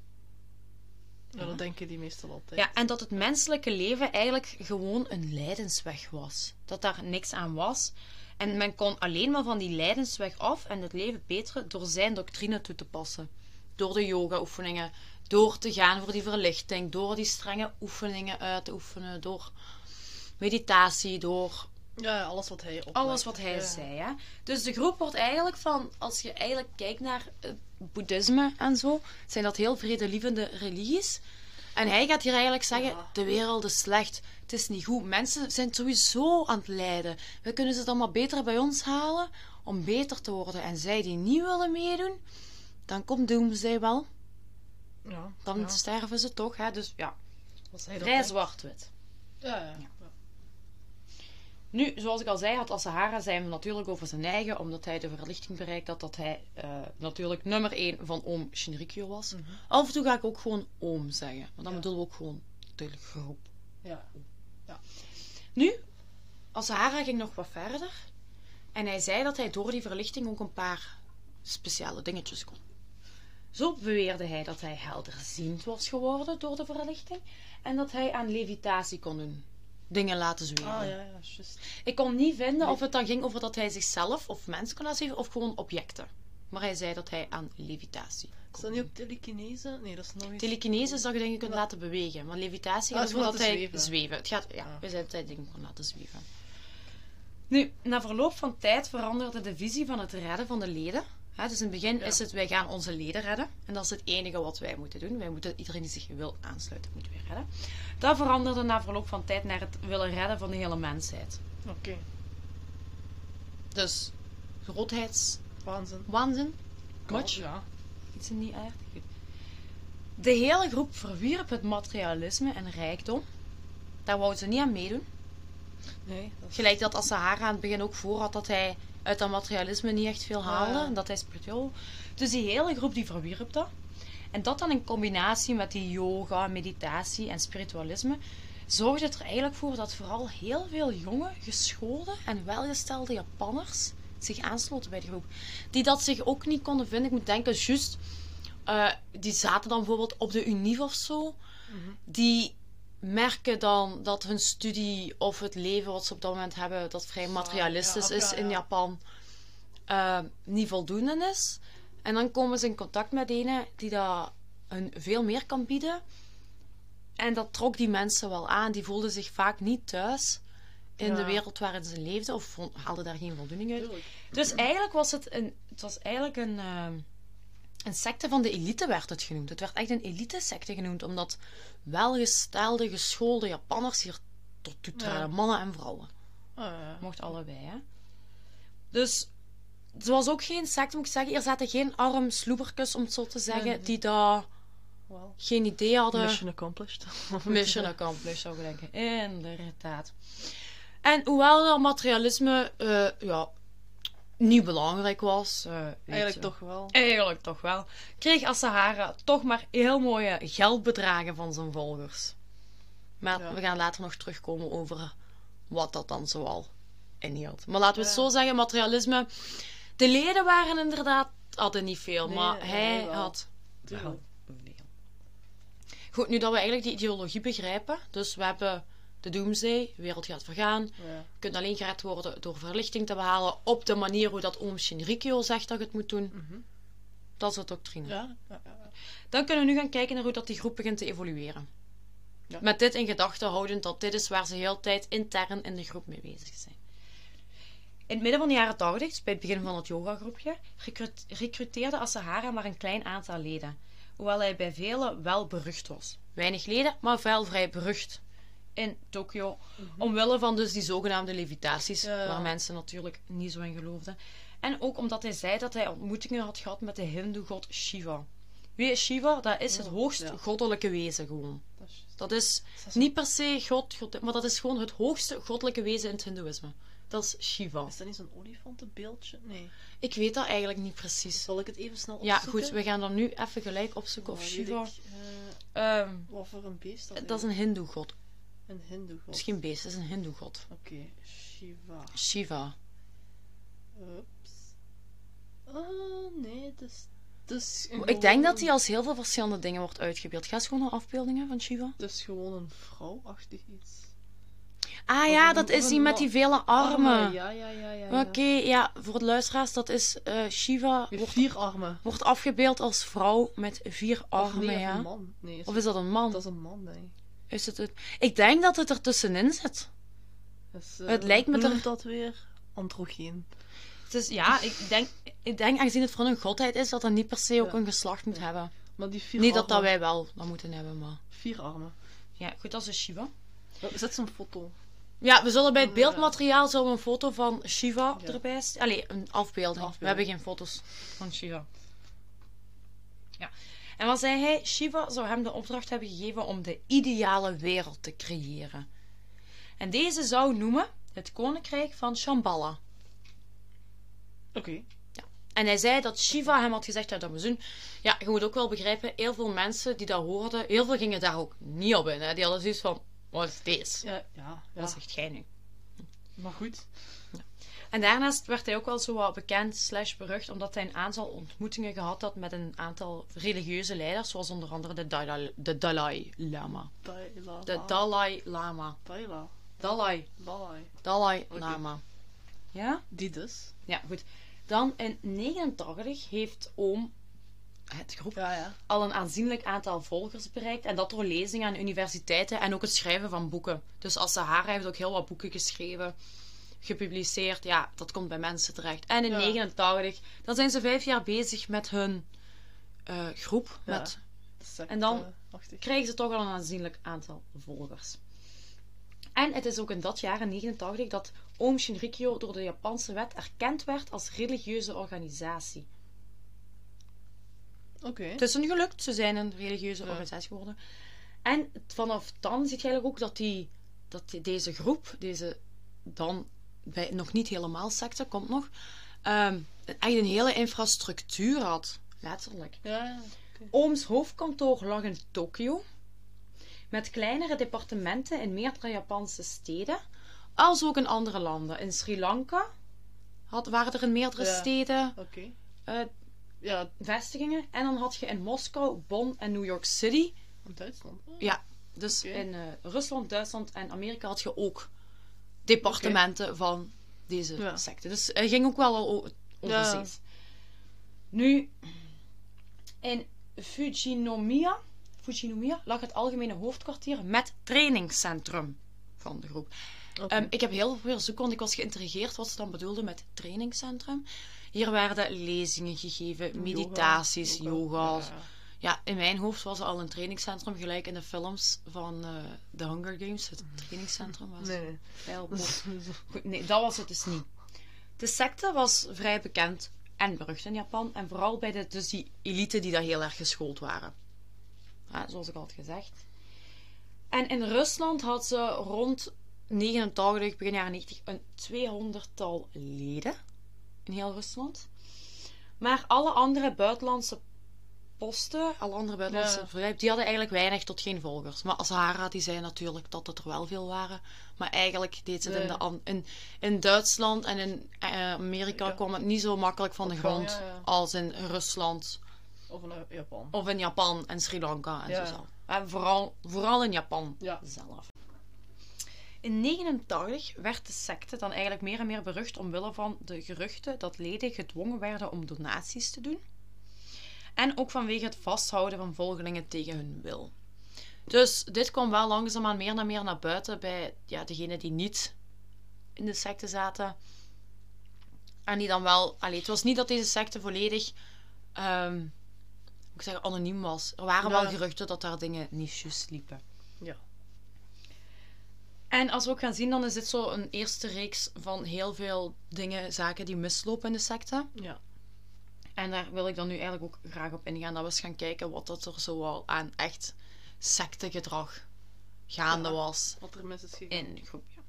Ja, dat denken die meestal altijd. Ja, en dat het menselijke leven eigenlijk gewoon een lijdensweg was. Dat daar niks aan was. En men kon alleen maar van die lijdensweg af en het leven beteren door zijn doctrine toe te passen. Door de yoga-oefeningen, door te gaan voor die verlichting, door die strenge oefeningen uit te oefenen, door meditatie, door Ja, alles wat hij oplegt. alles wat hij Ja. zei. Hè? Dus de groep wordt eigenlijk van, als je eigenlijk kijkt naar het boeddhisme en zo, zijn dat heel vredelievende religies. En hij gaat hier eigenlijk zeggen: Ja. de wereld is slecht, het is niet goed. Mensen zijn sowieso aan het lijden. We kunnen ze dan maar beter bij ons halen om beter te worden. En zij die niet willen meedoen, dan komt Doomsday wel. Ja, Dan ja. sterven ze toch. Hè? Dus ja, vrij zwart-wit. Ja, ja. Ja. Nu, zoals ik al zei, had Asahara zijn we natuurlijk over zijn eigen, omdat hij de verlichting bereikt had, dat hij eh, natuurlijk nummer 1 van Oom Shinrikyo was. Af en toe ga ik ook gewoon Oom zeggen, maar dan. Ja. bedoelen we ook gewoon de groep. ja. Nu, Asahara ging nog wat verder en hij zei dat hij door die verlichting ook een paar speciale dingetjes kon. Zo beweerde hij dat hij helderziend was geworden door de verlichting en dat hij aan levitatie kon doen. Dingen laten zweven. Ah, ja, ja. Ik kon niet vinden of het dan ging over dat hij zichzelf of mensen kon laten zweven of gewoon objecten. Maar hij zei dat hij aan levitatie Is dat niet ook telekinese? Nee, dat is nog iets. Telekinese is dat je dingen kunt laten bewegen. Maar levitatie Ah, gaat gewoon dat hij zweven. zweven. Het gaat, ja, Ah. we zijn dat hij dingen kon laten zweven. Nu, na verloop van tijd veranderde de visie van het redden van de leden. Dus in het begin Ja. is het, wij gaan onze leden redden. En dat is het enige wat wij moeten doen. Wij moeten, iedereen die zich wil aansluiten, moeten we redden. Dat veranderde na verloop van tijd naar het willen redden van de hele mensheid. Oké. Dus grootheids Waanzin. Waanzin. Much. Ja. Iets in die aard. De hele groep verwierp het materialisme en rijkdom. Daar wou ze niet aan meedoen. Nee, dat is... Gelijk dat als aan het begin ook voor had dat hij uit dat materialisme niet echt veel haalde. ja. Dat hij spiritueel. Dus die hele groep die verwierp dat. En dat dan in combinatie met die yoga, meditatie en spiritualisme. Zorgde er eigenlijk voor dat vooral heel veel jonge, geschoolde en welgestelde Japanners zich aansloten bij de groep. Die dat zich ook niet konden vinden. Ik moet denken, juist, eh, die zaten dan bijvoorbeeld op de Univ of zo. Die merken dan dat hun studie of het leven wat ze op dat moment hebben, dat vrij materialistisch is in ja. Japan, eh, niet voldoende is. En dan komen ze in contact met een die dat hun veel meer kan bieden. En dat trok die mensen wel aan. Die voelden zich vaak niet thuis in Ja. de wereld waarin ze leefden, of haalden daar geen voldoening uit. Tuurlijk. Dus eigenlijk was het een, het was eigenlijk een, eh, een secte van de elite werd het genoemd. Het werd echt een elite-secte genoemd, omdat welgestelde, geschoolde Japanners hier tot toe traden. Ja. Mannen en vrouwen. Ja. Mocht allebei, hè. Dus het was ook geen secte, moet ik zeggen. Er zaten geen arm sloeberkes, om het zo te zeggen, Nee. die daar Wel. geen idee hadden. Mission accomplished. Mission accomplished, zou ik denken. Inderdaad. En hoewel dat materialisme eh, ja, niet belangrijk was... eh, Eigenlijk je, toch wel. Eigenlijk toch wel. Kreeg Asahara toch maar heel mooie geldbedragen van zijn volgers. Maar Ja. we gaan later nog terugkomen over wat dat dan zoal inhield. Maar laten we het Ja. zo zeggen, materialisme... De leden waren inderdaad... hadden niet veel, Nee, maar nee, hij wel. had wel veel. Goed, nu dat we eigenlijk die ideologie begrijpen... Dus we hebben de Doomsday, de wereld gaat vergaan... Ja. Je kunt alleen gered worden door verlichting te behalen op de manier hoe dat oom Shinrikyo zegt dat je het moet doen. Mhm. Dat is de doctrine. Ja. Dan kunnen we nu gaan kijken naar hoe dat die groep begint te evolueren. Ja. Met dit in gedachten houdend dat dit is waar ze heel tijd intern in de groep mee bezig zijn. In het midden van de jaren 80, dus bij het begin van het yogagroepje, recrut- recruteerde Asahara maar een klein aantal leden. Hoewel hij bij velen wel berucht was. Weinig leden, maar wel vrij berucht in Tokio. Omwille van dus die zogenaamde levitaties, Ja, ja. waar mensen natuurlijk niet zo in geloofden. En ook omdat hij zei dat hij ontmoetingen had gehad met de hindoe-god Shiva. Wie is Shiva? Dat is het Oh, hoogst ja. goddelijke wezen gewoon. Dat is. Dat is is niet per se God, God, maar dat is gewoon het hoogste goddelijke wezen in het hindoeïsme. Dat is Shiva. Is dat niet zo'n olifantenbeeldje? Nee. Ik weet dat eigenlijk niet precies. Zal ik het even snel Ja, opzoeken? goed, we gaan dan nu even gelijk opzoeken of Shiva. ik, eh, Ehm, wat voor een beest dat, dat is een hindoe-god. Een hindoe-god. Misschien beest, dat is een hindoe-god. Oké, Shiva. Shiva. Ups. Oh, nee, het is... Het is Ik denk dat hij als heel veel verschillende dingen wordt uitgebeeld. Ga eens gewoon naar afbeeldingen van Shiva. Het is gewoon een vrouwachtig iets. Ah Of ja, dat of is die met die vele armen. Ja, ja, ja, ja. Oké, ja, voor de luisteraars, dat is eh, Shiva. Met Wordt, vier armen. wordt afgebeeld als vrouw met vier Of armen, nee, ja. een man. Nee, is Of is dat een man? dat is een man, denk ik. Is het het? Ik denk dat het er tussenin zit. Dus, eh, Het lijkt me er- noemt dat weer? Androgeen. Is, ja, ik denk, ik denk, aangezien het voor een godheid is, dat dat niet per se ook Ja. een geslacht moet hebben. Maar die vier Niet dat armen. dat wij wel dat moeten hebben, maar... Vier armen. Ja, goed, dat is Shiva. Oh, Zet zo'n foto. Ja, we zullen bij het beeldmateriaal zullen we een foto van Shiva Ja. erbij. Allee, een afbeelding. We hebben geen foto's van Shiva. Ja. En wat zei hij? Shiva zou hem de opdracht hebben gegeven om de ideale wereld te creëren. En deze zou noemen het koninkrijk van Shambhala. Oké. En hij zei dat Shiva hem had gezegd, ja, dat we doen. Ja, je moet ook wel begrijpen, heel veel mensen die dat hoorden, heel veel gingen daar ook niet op in. Hè. Die hadden zoiets van, wat is deze? Ja, ja, ja. Wat zegt jij nu? Maar goed. En daarnaast werd hij ook wel zo wat bekend slash berucht omdat hij een aantal ontmoetingen gehad had met een aantal religieuze leiders, zoals onder andere de Dalai, de Dalai Lama. Daila. De Dalai Lama. Dalai. Dalai. Dalai. Lama. Ja? Die dus. Ja, goed. Dan in 89 heeft oom, het groep, Ja, ja. al een aanzienlijk aantal volgers bereikt. En dat door lezingen aan universiteiten en ook het schrijven van boeken. Dus als Sahara heeft ook heel wat boeken geschreven, gepubliceerd. Ja, dat komt bij mensen terecht. En in Ja. 89, dan zijn ze vijf jaar bezig met hun eh, groep. Ja. Met, En dan- achtig. krijgen ze toch al een aanzienlijk aantal volgers. En het is ook in dat jaar, in 89, dat Oom Shinrikyo door de Japanse wet erkend werd als religieuze organisatie. Oké. Het is hun gelukt, ze zijn een religieuze Ja. organisatie geworden. En vanaf dan zie je eigenlijk ook dat, die, dat die- deze groep, deze dan bij nog niet helemaal secte, komt nog, ehm, echt een hele infrastructuur had. Letterlijk. Ja. Ooms hoofdkantoor lag in Tokio, met kleinere departementen in meerdere Japanse steden, als ook in andere landen. In Sri Lanka had, waren er in meerdere Ja. steden Oké. eh, Ja, vestigingen. En dan had je in Moskou, Bonn en New York City Duitsland. Oh, Ja, dus in eh, Rusland, Duitsland en Amerika had je ook departementen van deze Ja. secte. Dus hij ging ook wel al. Nu, in Fujinomiya, Fujinomiya lag het algemene hoofdkwartier met trainingscentrum van de groep. Ehm, ik heb heel veel zoeken, want ik was geïntrigeerd wat ze dan bedoelden met trainingscentrum. Hier werden lezingen gegeven, meditaties, Yoga. yoga's. Ja, ja. In mijn hoofd was er al een trainingscentrum, gelijk in de films van eh The Hunger Games. Het trainingscentrum was Nee, Goed, nee, dat was het dus niet. De secte was vrij bekend en berucht in Japan. En vooral bij de, dus die elite die daar heel erg geschoold waren. Ja, zoals ik al had gezegd. En in Rusland had ze rond 89, begin jaren 90, een 200-tal leden. In heel Rusland. Maar alle andere buitenlandse posten, alle andere buitenlandse Ja. bedrijven, die hadden eigenlijk weinig tot geen volgers. Maar Sahara, die zei natuurlijk dat het er wel veel waren. Maar eigenlijk deed ze het in, de, in, in Duitsland en in eh, Amerika Ja. kwam het niet zo makkelijk van de grond ja, ja. als in Rusland Of in eh, Japan. of in Japan en Sri Lanka en Ja. zo zelf. En vooral, vooral in Japan Ja. zelf. In 89 werd de secte dan eigenlijk meer en meer berucht omwille van de geruchten dat leden gedwongen werden om donaties te doen. En ook vanwege het vasthouden van volgelingen tegen hun wil. Dus dit kwam wel langzaamaan meer en meer naar buiten bij ja, degenen die niet in de secte zaten. En die dan wel... Allee, het was niet dat deze secte volledig... hoe ik zeggen, anoniem was. Er waren wel geruchten dat daar dingen niet juist liepen. Ja. En als we ook gaan zien, dan is dit zo een eerste reeks van heel veel dingen, zaken die mislopen in de secte. Ja. En daar wil ik dan nu eigenlijk ook graag op ingaan. Dat we eens gaan kijken wat dat er zo al aan echt sectegedrag gaande Ja. was Wat er mis is gegaan. in groep. ja.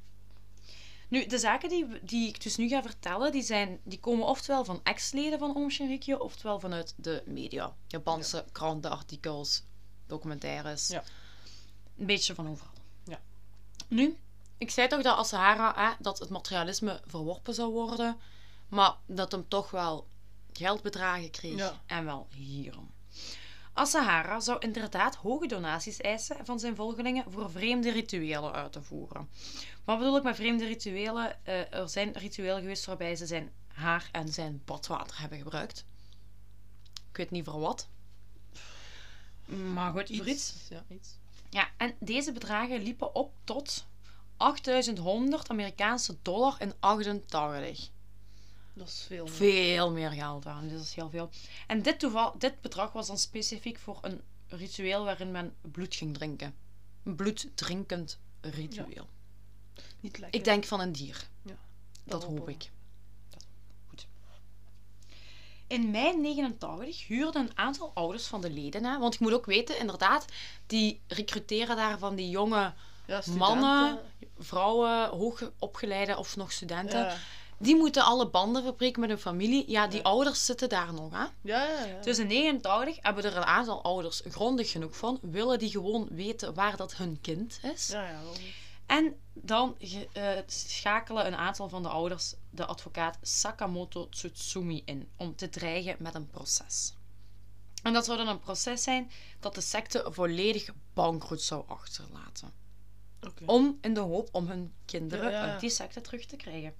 Nu, de zaken die, die ik dus nu ga vertellen, die, zijn, die komen oftewel van ex-leden van Om Shinrikyo, oftewel vanuit de media. Japanse krantenartikels, documentaires. Ja. Een beetje van overal. Ja. Nu, ik zei toch dat Asahara, hè, dat het materialisme verworpen zou worden, maar dat hem toch wel geldbedragen kreeg. Ja. En wel hierom. Asahara zou inderdaad hoge donaties eisen van zijn volgelingen voor vreemde rituelen uit te voeren. Wat bedoel ik met vreemde rituelen? Eh, er zijn rituelen geweest waarbij ze zijn haar en zijn badwater hebben gebruikt. Ik weet niet voor wat. Maar goed, voor iets. Ja, iets. Ja, en deze bedragen liepen op tot 8100 Amerikaanse dollar in 88. Dat is veel. meer. Veel meer geld aan, dus dat is heel veel. En dit, toeval, dit bedrag was dan specifiek voor een ritueel waarin men bloed ging drinken. Een bloeddrinkend ritueel. Niet lekker. Ik denk van een dier. Ja, Dat hoop ik. Goed. In mei 89 huurden een aantal ouders van de leden, hè, want ik moet ook weten, inderdaad, die recruteren daar van die jonge Ja, mannen, vrouwen, hoogopgeleide of nog studenten. Die moeten alle banden verbreken met hun familie. Ja, die Ja. ouders zitten daar nog, hè. Ja, ja, ja. Dus in 89 hebben er een aantal ouders grondig genoeg van. Willen die gewoon weten waar dat hun kind is. Ja, ja. En dan eh, schakelen een aantal van de ouders de advocaat Sakamoto Tsutsumi in om te dreigen met een proces. En dat zou dan een proces zijn dat de secte volledig bankroet zou achterlaten. Oké. Om in de hoop om hun kinderen Ja, ja, ja. uit die secte terug te krijgen.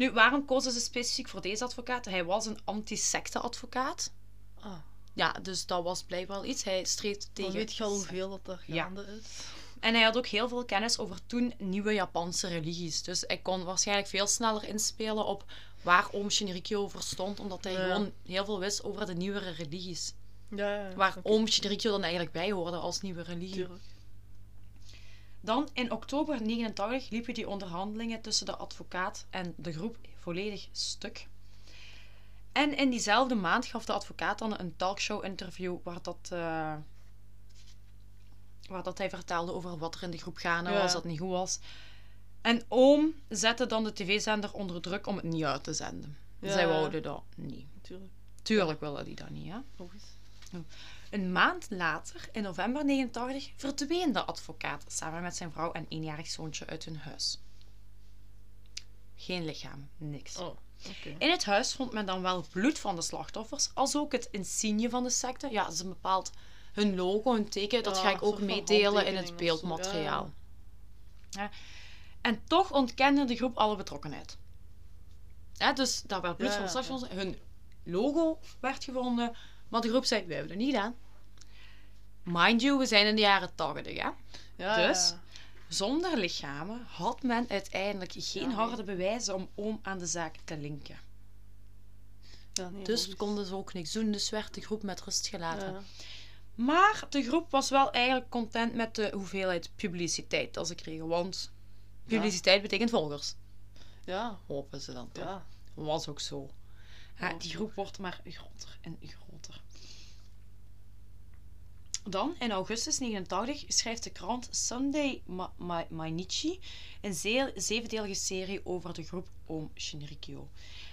Nu, waarom kozen ze specifiek voor deze advocaat? Hij was een anti-secte-advocaat. Ah, Ja, dus dat was blijkbaar wel iets. Hij streed dan tegen. weet je al hoeveel dat er Ja. gaande is. En hij had ook heel veel kennis over toen nieuwe Japanse religies. Dus hij kon waarschijnlijk veel sneller inspelen op waar Om Shinrikyo voor stond, omdat hij Ja. gewoon heel veel wist over de nieuwere religies. Ja, ja. Waar Oké, Om Shinrikyo dan eigenlijk bij hoorde als nieuwe religie. Tuurlijk. Dan in oktober 89 liepen die onderhandelingen tussen de advocaat en de groep volledig stuk. En in diezelfde maand gaf de advocaat dan een talkshow-interview waar dat, eh, waar dat hij vertelde over wat er in de groep gaande Ja. was, dat niet goed was. En oom zette dan de tv-zender onder druk om het niet uit te zenden. Ja. Zij wouden dat niet. Tuurlijk. Tuurlijk willen die dat niet, hè. Logisch. Een maand later, in november 89, verdween de advocaat samen met zijn vrouw en eenjarig zoontje uit hun huis. Geen lichaam, niks. Oh. In het huis vond men dan wel bloed van de slachtoffers, als ook het insigne van de secte. Ja, dat is een bepaald hun logo, hun teken. Dat Ja, ga ik ook meedelen in het beeldmateriaal. Ja. En toch ontkende de groep alle betrokkenheid. Dus daar werd bloed van de slachtoffers. Hun logo werd gevonden, maar de groep zei: Wij hebben het niet gedaan. Mind you, we zijn in de jaren 80, hè? Ja, Dus? ja. Zonder lichamen had men uiteindelijk geen nee. harde bewijzen om oom aan de zaak te linken. Nee, Dus logisch. konden ze ook niks doen, dus werd de groep met rust gelaten. Maar de groep was wel eigenlijk content met de hoeveelheid publiciteit dat ze kregen, want publiciteit betekent volgers. Ja, Hopen ze dan toch. ja. Was ook zo. Ja, die groep wordt maar groter en groter. Dan, in augustus 89, schrijft de krant Sunday Ma- Ma- Mainichi een zevendelige serie over de groep Oom Shinrikyo.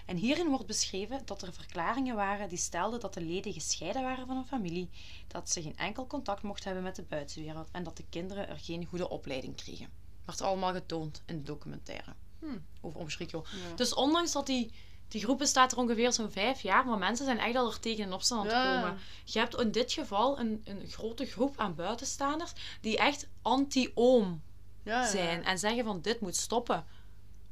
En hierin wordt beschreven dat er verklaringen waren die stelden dat de leden gescheiden waren van hun familie, dat ze geen enkel contact mochten hebben met de buitenwereld en dat de kinderen er geen goede opleiding kregen. Werd allemaal getoond in de documentaire Hm. over Oom Shinrikyo. Ja. Dus ondanks dat die, die groep bestaat er ongeveer zo'n vijf jaar, maar mensen zijn echt al er tegen in opstand aan Ja. het komen. Je hebt in dit geval een, een grote groep aan buitenstaanders die echt anti-oom zijn en zeggen van dit moet stoppen.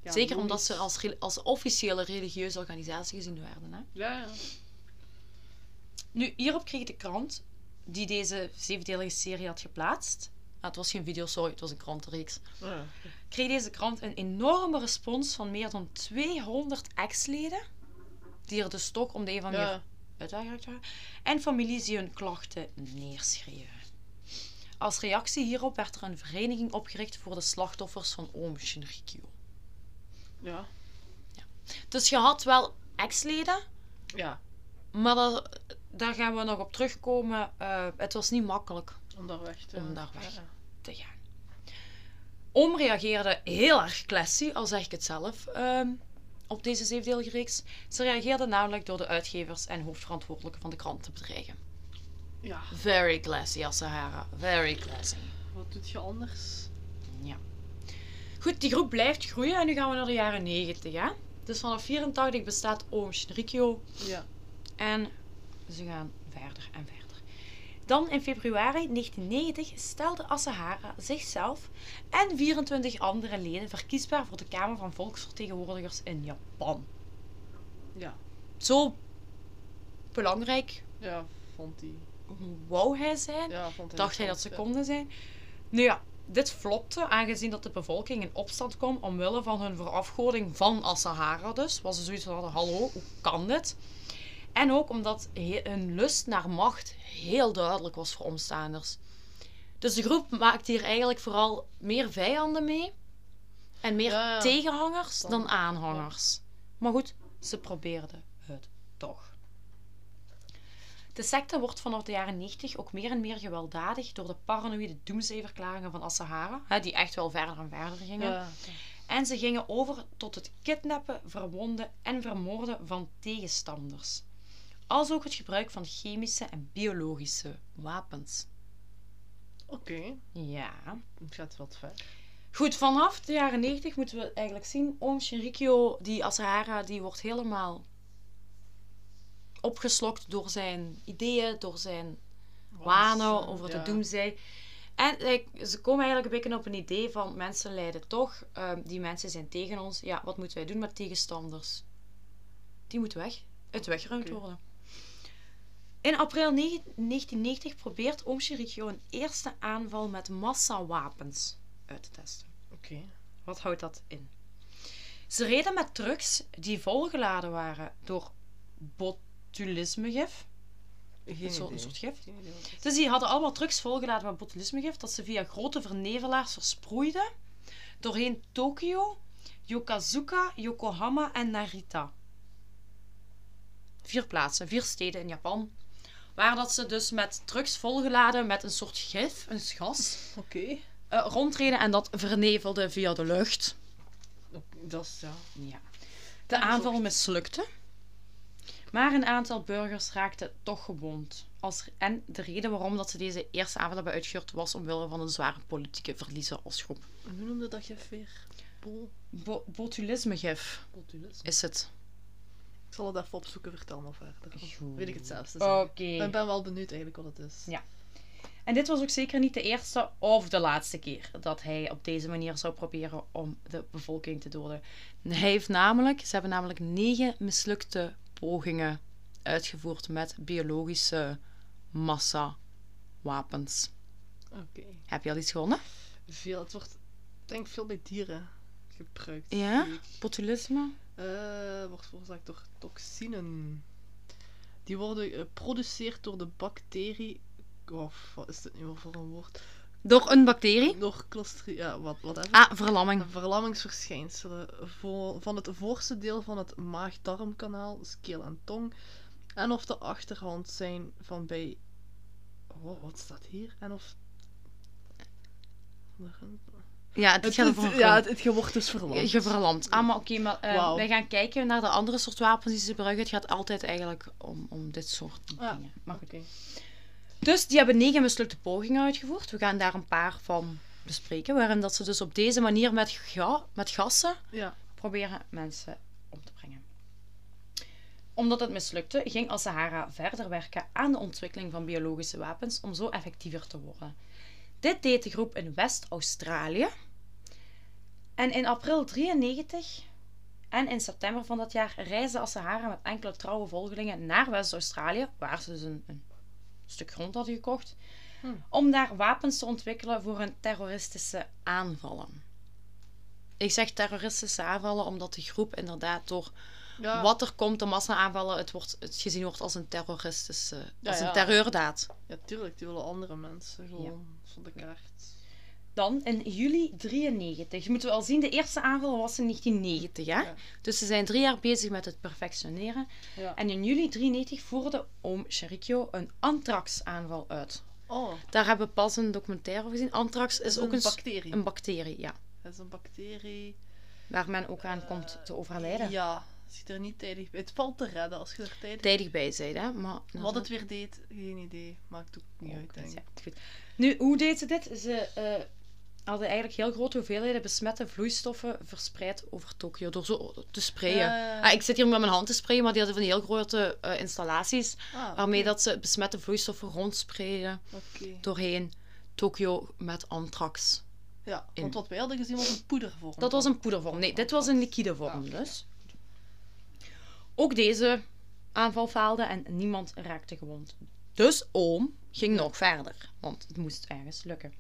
Ja, Zeker omdat ze als, als officiële religieuze organisatie gezien werden. Hè? Ja, ja. Nu, hierop kreeg de krant, die deze zevendelige serie had geplaatst, ah, het was geen video, sorry, het was een krantenreeks, Ja. Kreeg deze krant een enorme respons van meer dan 200 ex-leden, die er dus toch om de een manier Ja. waren, en families die hun klachten neerschreven. Als reactie hierop werd er een vereniging opgericht voor de slachtoffers van Oom Shinrikyo. Ja. Dus je had wel ex-leden, Ja. maar dat, daar gaan we nog op terugkomen. Eh, het was niet makkelijk Om daar weg te... Om daar weg. Ja. te gaan. Oom reageerde heel erg classy, al zeg ik het zelf, ehm, op deze zevendelige reeks. Ze reageerde namelijk door de uitgevers en hoofdverantwoordelijke van de krant te bedreigen. Ja, Very classy, Asahara. Very classy. wat doet je anders? Ja. Goed, die groep blijft groeien en nu gaan we naar de jaren 90, hè? Dus vanaf 84 bestaat Oom Shinrikyo Ja. en ze gaan verder en verder. Dan in februari 1990 stelde Asahara zichzelf en 24 andere leden verkiesbaar voor de Kamer van Volksvertegenwoordigers in Japan. Ja. Zo belangrijk Ja, vond hij. wou hij zijn. Ja, vond hij dacht hij dat ze ja. konden zijn. Nu ja, dit flopte aangezien dat de bevolking in opstand kwam omwille van hun verafgoding van Asahara dus. Was ze zoiets van hallo, hoe kan dit? En ook omdat hun lust naar macht heel duidelijk was voor omstaanders. Dus de groep maakt hier eigenlijk vooral meer vijanden mee. En meer Ja, ja. tegenhangers Dan- dan aanhangers. Maar goed, ze probeerden het toch. De secte wordt vanaf de jaren 90 ook meer en meer gewelddadig door de paranoïde doemsday-verklaringen van Asahara, hè, die echt wel verder en verder gingen. En ze gingen over tot het kidnappen, verwonden en vermoorden van tegenstanders. Als ook het gebruik van chemische en biologische wapens. Oké, Ja. het gaat wat ver. Goed, vanaf de jaren 90 moeten we eigenlijk zien. Oom Shinrikyo, die Asahara, die wordt helemaal opgeslokt door zijn ideeën, door zijn wanen over de ja. doemzij. En ze komen eigenlijk een beetje op een idee van mensen lijden toch. ehm, die mensen zijn tegen ons. Ja, wat moeten wij doen met tegenstanders? Die moeten weg. Het weggeruimd worden. In april 9 1990 probeert Oom een eerste aanval met massawapens uit te testen. Oké. Wat houdt dat in? Ze reden met trucks die volgeladen waren door botulismegif. Geen Een soort, een soort gif. Dus die hadden allemaal trucks volgeladen met botulismegif dat ze via grote vernevelaars versproeiden doorheen Tokio, Yokosuka, Yokohama en Narita. Vier plaatsen, vier steden in Japan. Waar dat ze dus met trucks volgeladen met een soort gif, een gas, Oké. eh, rondreden en dat vernevelde via de lucht. Dat is, ja. Ja. De aanval mislukte. Maar een aantal burgers raakten toch gewond. Als, en de reden waarom dat ze deze eerste aanval hebben uitgevoerd was omwille van een zware politieke verliezen als groep. Hoe noemde dat gif weer? Bol... Bo botulisme. is het. Ik zal het even opzoeken, vertel maar verder. Dan weet ik het zelfs te Oké. zeggen. Ik ben wel benieuwd eigenlijk wat het is. Ja. En dit was ook zeker niet de eerste of de laatste keer dat hij op deze manier zou proberen om de bevolking te doden. Hij heeft namelijk, ze hebben namelijk negen mislukte pogingen uitgevoerd met biologische massa-wapens. Oké. Heb je al iets gewonnen? Veel, het wordt, ik denk veel bij dieren gebruikt. Ja? ik. Botulisme? Eh, wordt veroorzaakt door toxinen. Die worden geproduceerd door de bacterie. Of wat is dit nu voor een woord? Door een bacterie? Door Clostridium. Ja, wat, whatever. Ah, verlamming. Verlammingsverschijnselen van het voorste deel van het maag-darmkanaal, keel en tong. En of de achterhand zijn van bij. Oh, wat staat hier? En of. Ja, het Het, ja, het, het geword is verlamd. Je verlamd. Ah, maar oké, maar eh, wij gaan kijken naar de andere soort wapens die ze gebruiken. Het gaat altijd eigenlijk om, om dit soort Ja. dingen. Maar goed. Oké. Dus die hebben negen mislukte pogingen uitgevoerd. We gaan daar een paar van bespreken. Waarin dat ze dus op deze manier met, ga, met gassen Ja. proberen mensen om te brengen. Omdat het mislukte, ging Asahara verder werken aan de ontwikkeling van biologische wapens om zo effectiever te worden. Dit deed de groep in West-Australië. En in april 93 en in september van dat jaar reisde Asahara met enkele trouwe volgelingen naar West-Australië, waar ze dus een, een stuk grond hadden gekocht, Hm. om daar wapens te ontwikkelen voor hun terroristische aanvallen. Ik zeg terroristische aanvallen omdat de groep inderdaad door Ja. wat er komt, de massa-aanvallen, het, wordt, het gezien wordt als een terroristische, Ja, als een ja. terreurdaad. ja, tuurlijk, die willen andere mensen gewoon van de kaart. Dan in juli 93. Moeten we al zien, de eerste aanval was in 1990. Hè? Ja. Dus ze zijn drie jaar bezig met het perfectioneren. Ja. En in juli 93 voerde oom Sherikyo een anthrax-aanval uit. Oh, Daar hebben we pas een documentaire over gezien. Anthrax is, is ook een bacterie. een bacterie, ja. Het is een bacterie. Waar men ook aan komt te overlijden. Ja, als je er niet tijdig bij... Het valt te redden als je er tijdig... Tijdig bij zijn, hè. Maar, Wat het weer deed, geen idee. Maakt ook niet uit, denk ik. Ja, goed. Nu, hoe deed ze dit? Ze eh, hadden eigenlijk heel grote hoeveelheden besmette vloeistoffen verspreid over Tokio. Door zo te sprayen. Ja. Ah, ik zit hier met mijn hand te sprayen, maar die hadden van die heel grote eh, installaties. Ah, Waarmee dat ze besmette vloeistoffen rondspreiden Oké. doorheen Tokio met anthrax. Ja, in. want wat wij hadden gezien was een poedervorm. Dat was een poedervorm. Nee, dit was een liquide vorm dus. Ook deze aanval faalde en niemand raakte gewond. Dus oom ging nog verder, want het moest ergens lukken.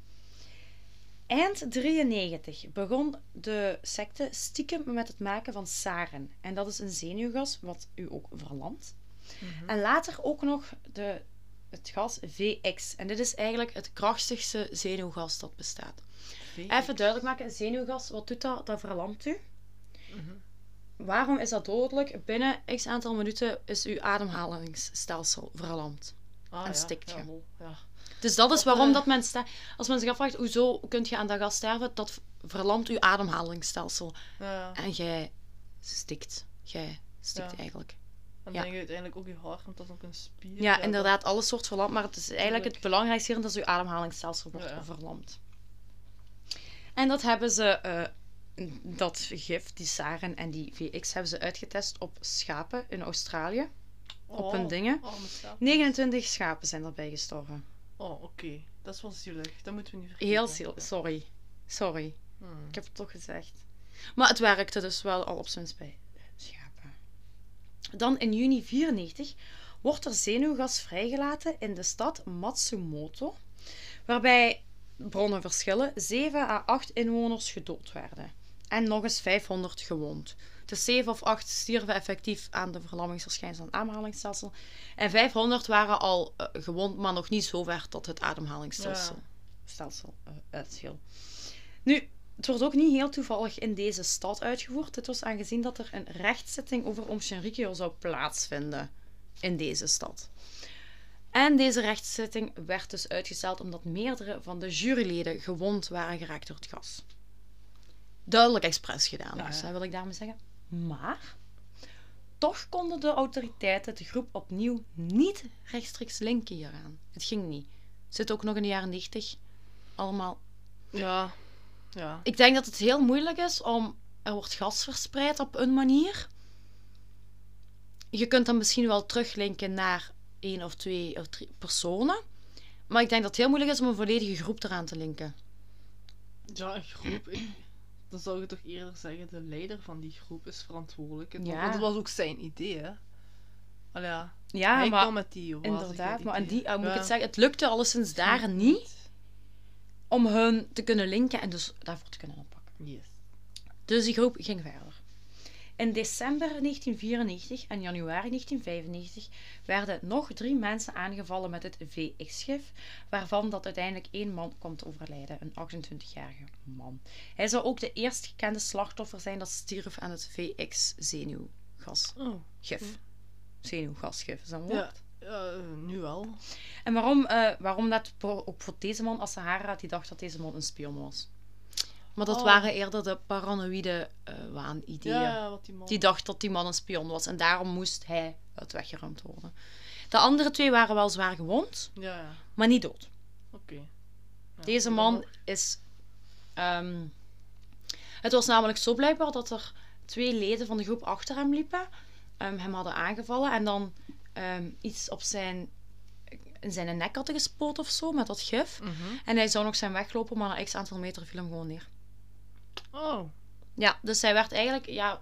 Eind 93 begon de secte stiekem met het maken van saren. En dat is een zenuwgas wat u ook verlamt. Mhm. En later ook nog de, het gas VX. En dit is eigenlijk het krachtigste zenuwgas dat bestaat. VX. Even duidelijk maken, zenuwgas, wat doet dat? Dat verlamt u. Mhm. Waarom is dat dodelijk? Binnen x aantal minuten is uw ademhalingsstelsel verlamd. Ah, en ja, stikt je. ja. Dus dat is waarom eh, dat men sta- Als men zich afvraagt, hoezo kun je aan dat gas sterven? Dat verlamt uw ademhalingsstelsel. Ja, En jij stikt. Jij stikt Ja. eigenlijk. En ja. dan denk je uiteindelijk ook je hart, want dat is ook een spier. Ja, dat- inderdaad, alles wordt verlamd. Maar het is eigenlijk het belangrijkste hier, dat uw ademhalingsstelsel wordt verlamd. En dat hebben ze... eh, dat gif, die sarin en die VX, hebben ze uitgetest op schapen in Australië. op Oh, hun dingen. arme schaap. 29 schapen zijn erbij gestorven. Oh, oké. Dat is wel zielig. Dat moeten we niet vergeten. Heel ziel. Sorry. Sorry. Hmm. Ik heb het toch gezegd. Maar het werkte dus wel al op zijn bij schapen. Dan in juni 94 wordt er zenuwgas vrijgelaten in de stad Matsumoto, waarbij bronnen verschillen 7 à 8 inwoners gedood werden en nog eens 500 gewond. Dus 7 of 8 stierven effectief aan de verlammingsverschijnselen van het ademhalingsstelsel. En 500 waren al eh, gewond, maar nog niet zo ver tot het ademhalingsstelsel stelsel, uitviel. Nu, het wordt ook niet heel toevallig in deze stad uitgevoerd. Dit was aangezien dat er een rechtszitting over Om Shinrikyo zou plaatsvinden in deze stad. En deze rechtszitting werd dus uitgesteld omdat meerdere van de juryleden gewond waren geraakt door het gas. Duidelijk expres gedaan, Ja, dus, ja. hè, wil ik daarmee zeggen. Maar toch konden de autoriteiten de groep opnieuw niet rechtstreeks linken hieraan. Het ging niet. Zit ook nog in de jaren 90 allemaal Ja. Ja. ik denk dat het heel moeilijk is om. Er wordt gas verspreid op een manier. Je kunt dan misschien wel teruglinken naar één of twee of drie personen. Maar ik denk dat het heel moeilijk is om een volledige groep eraan te linken. Ja, een groep. Dan zou je toch eerder zeggen, de leider van die groep is verantwoordelijk. En Ja. Want dat was ook zijn idee, hè. Ja. Ja, Hij maar kwam met die inderdaad. Maar en die, uh, moet ik het zeggen, het lukte alleszins daar niet om hun te kunnen linken en dus daarvoor te kunnen oppakken. Yes. Dus die groep ging verder. In december 1994 en januari 1995 werden nog drie mensen aangevallen met het VX-gif, waarvan dat uiteindelijk één man komt overlijden, een 28-jarige man. Hij zou ook de eerst gekende slachtoffer zijn dat stierf aan het VX-zenuwgasgif. Oh. Zenuwgasgif, is dat een Ja, woord? ja, eh, nu wel. En waarom, eh, waarom dat ook voor deze man, Asahara, die dacht dat deze man een spion was. Maar dat Oh. waren eerder de paranoïde eh waanideeën. Ja, ja, wat die man... Die dacht dat die man een spion was en daarom moest hij uit weggeruimd worden. De andere twee waren wel zwaar gewond, Ja, ja. maar niet dood. Oké. Ja, Deze man is. ehm, het was namelijk zo blijkbaar dat er twee leden van de groep achter hem liepen, ehm, hem hadden aangevallen en dan ehm, iets op zijn, in zijn nek hadden gespoten of zo met dat gif. Mhm. En hij zou nog zijn weglopen, maar na x aantal meter viel hem gewoon neer. Oh. Ja, dus hij werd eigenlijk, ja,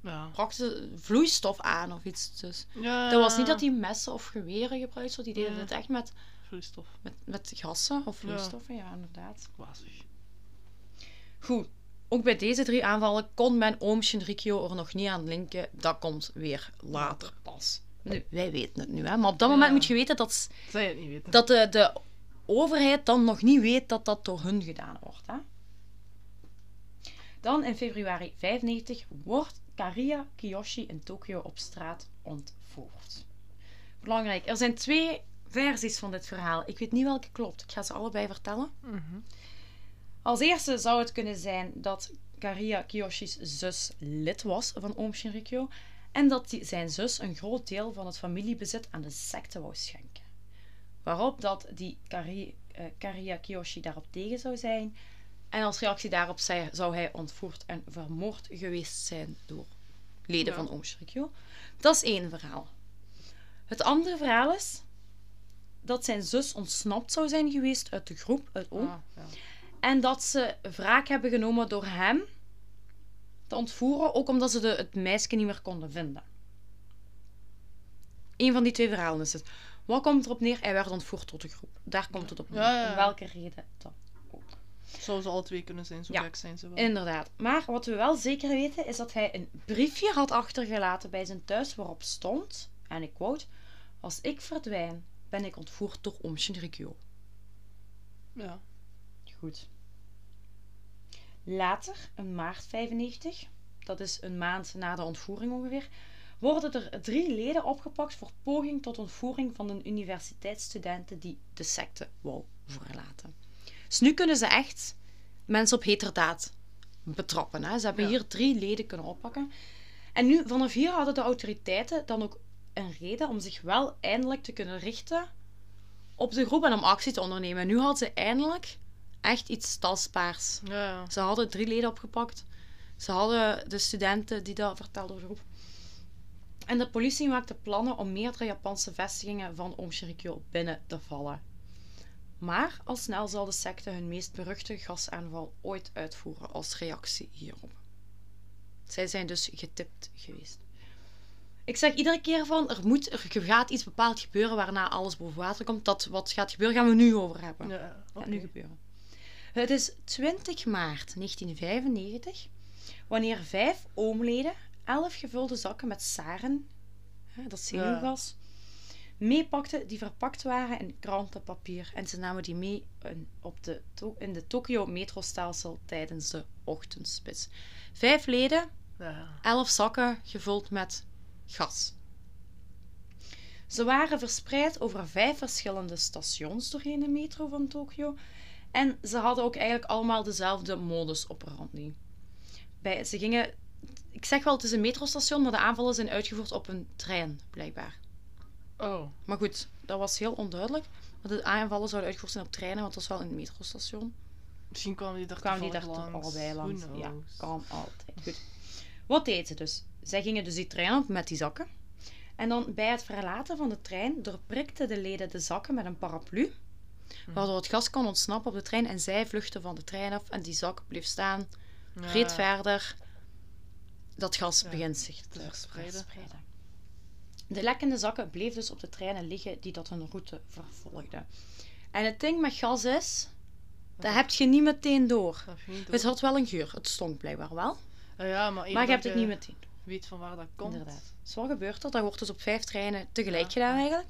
Ja. vloeistof aan of iets. Dus. ja. Dat was niet dat hij messen of geweren gebruikt, die deden het echt met, Vloeistof. met, met gassen of vloeistoffen, ja, inderdaad. Wazig. Goed, ook bij deze drie aanvallen kon men oom Shinrikyo er nog niet aan linken. Dat komt weer later pas. Nu, wij weten het nu, hè. maar op dat Ja. moment moet je weten dat, je het niet weten? dat de, de overheid dan nog niet weet dat dat door hun gedaan wordt. Hè. Dan in februari 95 wordt Kariya Kiyoshi in Tokio op straat ontvoerd. Belangrijk, er zijn twee versies van dit verhaal. Ik weet niet welke klopt. Ik ga ze allebei vertellen. Mhm. Als eerste zou het kunnen zijn dat Karia Kiyoshi's zus lid was van Oom Shinrikyo en dat die, zijn zus een groot deel van het familiebezit aan de secte wou schenken. Waarop dat die Kari, eh, Karia Kiyoshi daarop tegen zou zijn en als reactie daarop zei, zou hij ontvoerd en vermoord geweest zijn door leden Ja. van Oom Shinrikyo. Dat is één verhaal. Het andere verhaal is dat zijn zus ontsnapt zou zijn geweest uit de groep, uit Oom. Ah, ja. En dat ze wraak hebben genomen door hem te ontvoeren, ook omdat ze de, het meisje niet meer konden vinden. Eén van die twee verhalen is het. Wat komt erop neer? Hij werd ontvoerd tot de groep. Daar komt het op neer. Ja. Om welke reden dan. Zou ze alle twee kunnen zijn, zo Ja. gek zijn ze wel. Inderdaad. Maar wat we wel zeker weten, is dat hij een briefje had achtergelaten bij zijn thuis waarop stond, en ik quote, Als ik verdwijn, ben ik ontvoerd door Oom Shinrikyo. Ja. Goed. Later, in maart 95, dat is een maand na de ontvoering ongeveer, worden er drie leden opgepakt voor poging tot ontvoering van een universiteitsstudenten die de secte wou verlaten. Dus nu kunnen ze echt mensen op heterdaad betrappen. Hè? Ze hebben Ja. hier drie leden kunnen oppakken. En nu, vanaf hier hadden de autoriteiten dan ook een reden om zich wel eindelijk te kunnen richten op de groep en om actie te ondernemen. En nu hadden ze eindelijk echt iets tastbaars. Ja. Ze hadden drie leden opgepakt. Ze hadden de studenten die dat vertelden over de groep. En de politie maakte plannen om meerdere Japanse vestigingen van Oom Shinrikyo binnen te vallen. Maar al snel zal de secte hun meest beruchte gasaanval ooit uitvoeren als reactie hierop. Zij zijn dus getipt geweest. Ik zeg iedere keer van, er, moet, er gaat iets bepaald gebeuren waarna alles boven water komt. Dat wat gaat gebeuren, gaan we nu over hebben. ja. Nu gebeuren. Het is 20 maart 1995 wanneer vijf oomleden elf gevulde zakken met saren, dat zenuwgas, meepakten die verpakt waren in krantenpapier. En ze namen die mee in, op de, in de Tokyo metrostelsel tijdens de ochtendspits. Vijf leden, elf zakken gevuld met gas. Ze waren verspreid over vijf verschillende stations doorheen de metro van Tokio. En ze hadden ook eigenlijk allemaal dezelfde modus operandi. Bij, ze gingen, ik zeg wel, het is een metrostation, maar de aanvallen zijn uitgevoerd op een trein, blijkbaar. Oh. Maar goed, dat was heel onduidelijk. Maar de aanvallen zouden uitgevoerd zijn op treinen, want dat was wel een metrostation. Misschien kwamen die daar kwamen die daar langs. allebei langs. Ja, kan altijd. Goed. Wat deed ze dus? Zij gingen dus die trein op met die zakken. En dan bij het verlaten van de trein doorprikten de leden de zakken met een paraplu. Waardoor het gas kon ontsnappen op de trein en zij vluchtten van de trein af en die zak bleef staan. Ja. Reed verder. Dat gas Ja, begint zich te te verspreiden. verspreiden. De lekkende zakken bleven dus op de treinen liggen die dat hun route vervolgden. En het ding met gas is, dat heb je niet meteen door. Dat niet. Het had wel een geur. Het stonk blijkbaar wel. Ah ja, maar, Maar je dat hebt het niet meteen. weet van waar dat komt. Inderdaad. Wat gebeurt er? Dat wordt dus op vijf treinen tegelijk Ja. gedaan eigenlijk.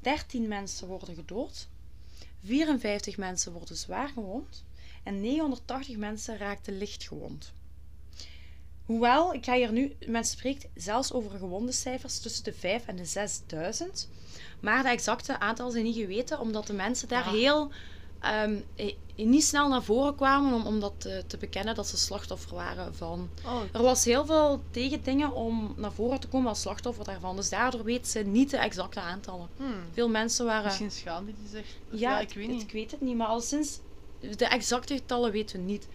13 mensen worden gedood. 54 mensen worden zwaar gewond. En 980 mensen raakten licht gewond. Hoewel, ik ga hier nu, men spreekt zelfs over gewonde cijfers tussen de 5 en de 6000. Maar de exacte aantal zijn niet geweten, omdat de mensen daar heel ehm, eh, niet snel naar voren kwamen om, om dat te, te bekennen dat ze slachtoffer waren van Oh, er was heel veel tegendingen om naar voren te komen als slachtoffer daarvan. Dus daardoor weet ze niet de exacte aantallen. hmm. Veel mensen waren... Misschien schaamde die zich. ja, ik weet het- niet. ik weet het niet. Maar al sinds... De exacte getallen weten we niet.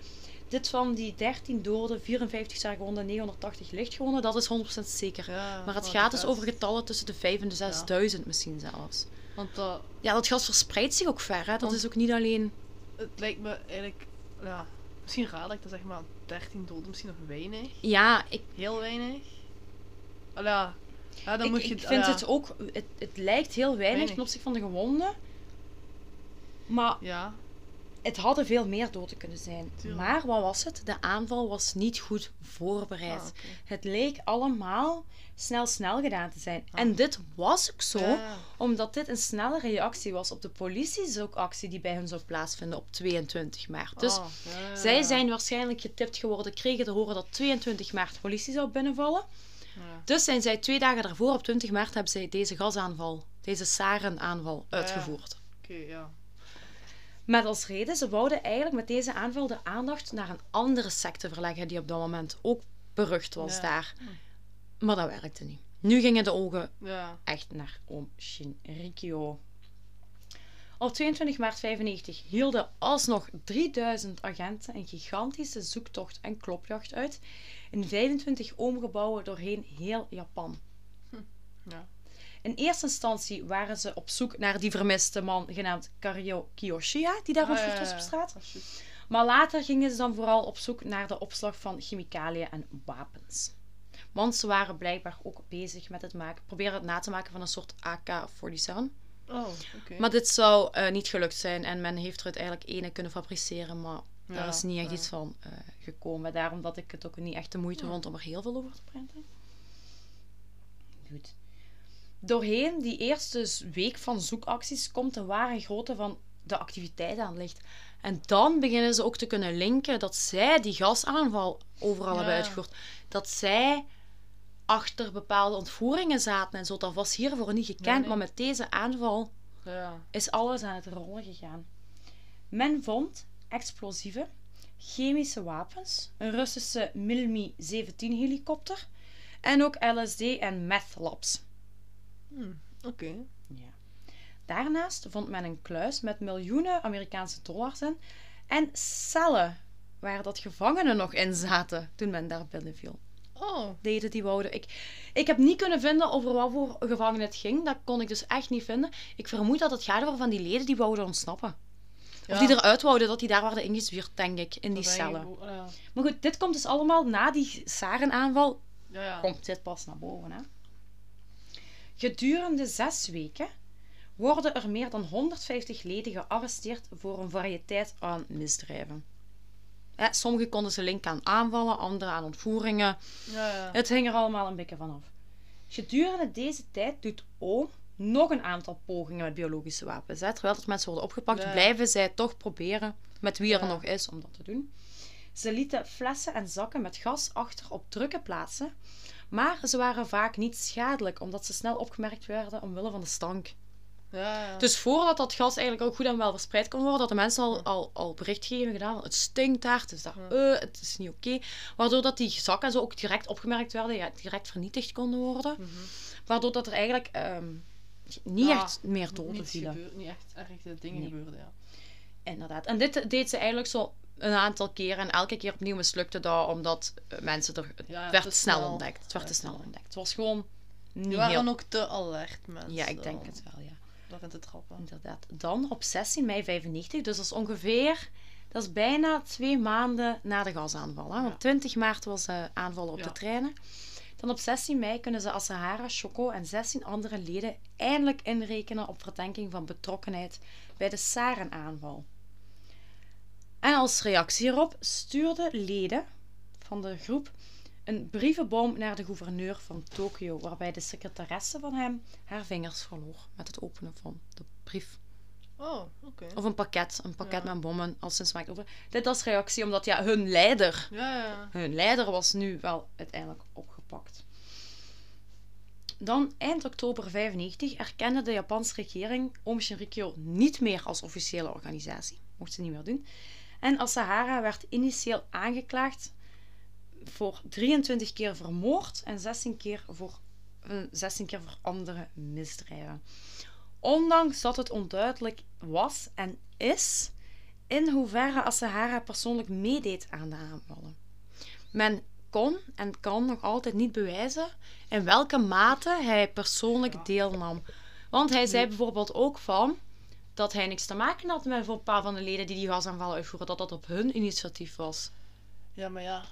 Dit van die 13 doden, 54 zwaar gewonden, 980 lichtgewonden, dat is 100% zeker. Ja, Maar het gaat dus over getallen tussen de 5 en de 6000 misschien zelfs. Want dat, Ja, dat gas verspreidt zich ook ver. Hè? Dat Want- is ook niet alleen... het lijkt me eigenlijk... Ja, misschien raar dat ik dat zeg, maar 13 doden misschien nog weinig. Ja, ik, Heel weinig. Al ja, ja dan ik, moet je... ik vind ja. het ook... Het, het lijkt heel weinig, Weinig. ten opzichte van de gewonden. Maar Ja, Het hadden veel meer doden kunnen zijn. Tuurlijk. Maar wat was het? De aanval was niet goed voorbereid. Ah. Het leek allemaal snel snel gedaan te zijn. Ah. En dit was ook zo, Ja. omdat dit een snelle reactie was op de politiezoekactie die bij hen zou plaatsvinden op 22 maart. Dus Ah, ja, zij zijn waarschijnlijk getipt geworden, kregen te horen dat 22 maart politie zou binnenvallen. Ja. Dus zijn zij twee dagen daarvoor, op 20 maart, hebben zij deze gasaanval, deze sarenaanval, uitgevoerd. Oké, ja. Met als reden, ze wouden eigenlijk met deze aanval de aandacht naar een andere secte verleggen die op dat moment ook berucht was Ja. daar. Maar dat werkte niet. Nu gingen de ogen Ja. echt naar oom Shinrikyo. Op 22 maart 95 hielden alsnog 3000 agenten een gigantische zoektocht en klopjacht uit in 25 oomgebouwen doorheen heel Japan. Ja. In eerste instantie waren ze op zoek naar die vermiste man genaamd Kario Kiyoshiya, die daar ja, was op ja. straat. Maar later gingen ze dan vooral op zoek naar de opslag van chemicaliën en wapens. Want ze waren blijkbaar ook bezig met het maken, proberen het na te maken van een soort AK-47. Oh, oké. Maar dit zou eh, niet gelukt zijn en men heeft er uiteindelijk ene kunnen fabriceren, maar daar is niet echt ja. iets van eh, gekomen. Daarom dat ik het ook niet echt de moeite Ja. vond om er heel veel over te printen. Goed. Doorheen die eerste week van zoekacties komt de ware grootte van de activiteit aan het licht. En dan beginnen ze ook te kunnen linken dat zij die gasaanval overal hebben uitgevoerd. Dat zij achter bepaalde ontvoeringen zaten en zo. Dat was hiervoor niet gekend, nee. maar met deze aanval Ja. is alles aan het rollen gegaan. Men vond explosieven, chemische wapens, een Russische Mi-17 helikopter en ook LSD en meth labs. Hm, Oké. Ja. Daarnaast vond men een kluis met miljoenen Amerikaanse dollars in en cellen waar dat gevangenen nog in zaten toen men daar binnen viel. Oh. Deden die wouden. Ik, ik heb niet kunnen vinden over wat voor gevangenen het ging. Dat kon ik dus echt niet vinden. Ik vermoed dat het gaat over van die leden die wouden ontsnappen. Of die eruit wouden, dat die daar waren ingezwierd, denk ik, in die Dat cellen. Ja. Maar goed, dit komt dus allemaal na die Sarenaanval. Ja, ja. Komt dit pas naar boven, hè? Gedurende zes weken worden er meer dan 150 leden gearresteerd voor een variëteit aan misdrijven. Hè, Sommigen konden ze linken aan aanvallen, anderen aan ontvoeringen. Ja, ja. Het hing er allemaal een beetje vanaf. Gedurende deze tijd doet Oom nog een aantal pogingen met biologische wapens. Hè. Terwijl dat mensen worden opgepakt, Ja. blijven zij toch proberen, met wie er nog is, om dat te doen. Ze lieten flessen en zakken met gas achter op drukke plaatsen, maar ze waren vaak niet schadelijk, omdat ze snel opgemerkt werden omwille van de stank. ja, ja. Dus voordat dat gas eigenlijk ook goed en wel verspreid kon worden, dat de mensen al, al, al berichtgeving gedaan van het stinkt daar, het is daar, Ja. eh, het is niet oké. Waardoor dat die zakken zo ook direct opgemerkt werden, ja, direct vernietigd konden worden. Mhm. Waardoor dat er eigenlijk ehm, niet echt meer doden vielen. gebeurd, niet echt erge dingen Nee. gebeurden, ja. Inderdaad. En dit deed ze eigenlijk zo een aantal keren en elke keer opnieuw mislukte dat, omdat eh, mensen er... Het Ja, werd te snel snel. ontdekt. Het werd te snel ontdekt. Het was gewoon niet Die waren heel... ook te alert, mensen. Ja, ik denk om het wel, ja. Daarin te trappen. Inderdaad. Dan op 16 mei 95, dus dat is ongeveer, dat is bijna twee maanden na de gasaanval. Hè? Want Ja. 20 maart was de aanval op Ja. de treinen. Dan op 16 mei kunnen ze Asahara, Choco en 16 andere leden eindelijk inrekenen op verdenking van betrokkenheid bij de Saren-aanval. En als reactie hierop stuurden leden van de groep een brievenboom naar de gouverneur van Tokio, waarbij de secretaresse van hem haar vingers verloor met het openen van de brief. Oh, oké. Of een pakket, een pakket Ja. met bommen, als ze smaakt open. Dit als reactie, omdat ja, hun leider, Ja, ja. hun leider was nu wel uiteindelijk opgepakt. Dan, eind oktober 95, erkende de Japanse regering Oom Shinrikyo niet meer als officiële organisatie. Mocht ze niet meer doen. En Asahara werd initieel aangeklaagd voor 23 keer vermoord en 16 keer voor, eh, 16 keer voor andere misdrijven. Ondanks dat het onduidelijk was en is in hoeverre Asahara persoonlijk meedeed aan de aanvallen. Men kon en kan nog altijd niet bewijzen in welke mate hij persoonlijk deelnam. Want hij zei bijvoorbeeld ook van dat hij niks te maken had met een paar van de leden die die gasaanvallen uitvoeren, dat dat op hun initiatief was. Ja, maar ja.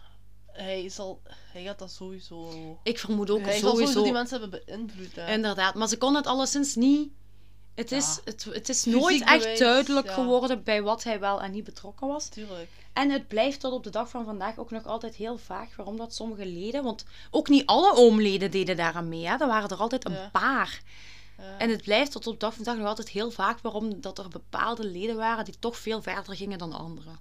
Hij, zal, hij gaat dat sowieso... Ik vermoed ook hij zal sowieso sowieso, die mensen hebben beïnvloed. Hè. inderdaad, maar ze kon het alleszins niet. Het Ja. is, het, het is Fysiek nooit echt duidelijk ja. geworden bij wat hij wel en niet betrokken was. Tuurlijk. En het blijft tot op de dag van vandaag ook nog altijd heel vaag waarom dat sommige leden, want ook niet alle oomleden deden daaraan mee, hè. er waren er altijd een Ja. paar. En het blijft tot op dag van vandaag nog altijd heel vaag waarom dat er bepaalde leden waren die toch veel verder gingen dan anderen.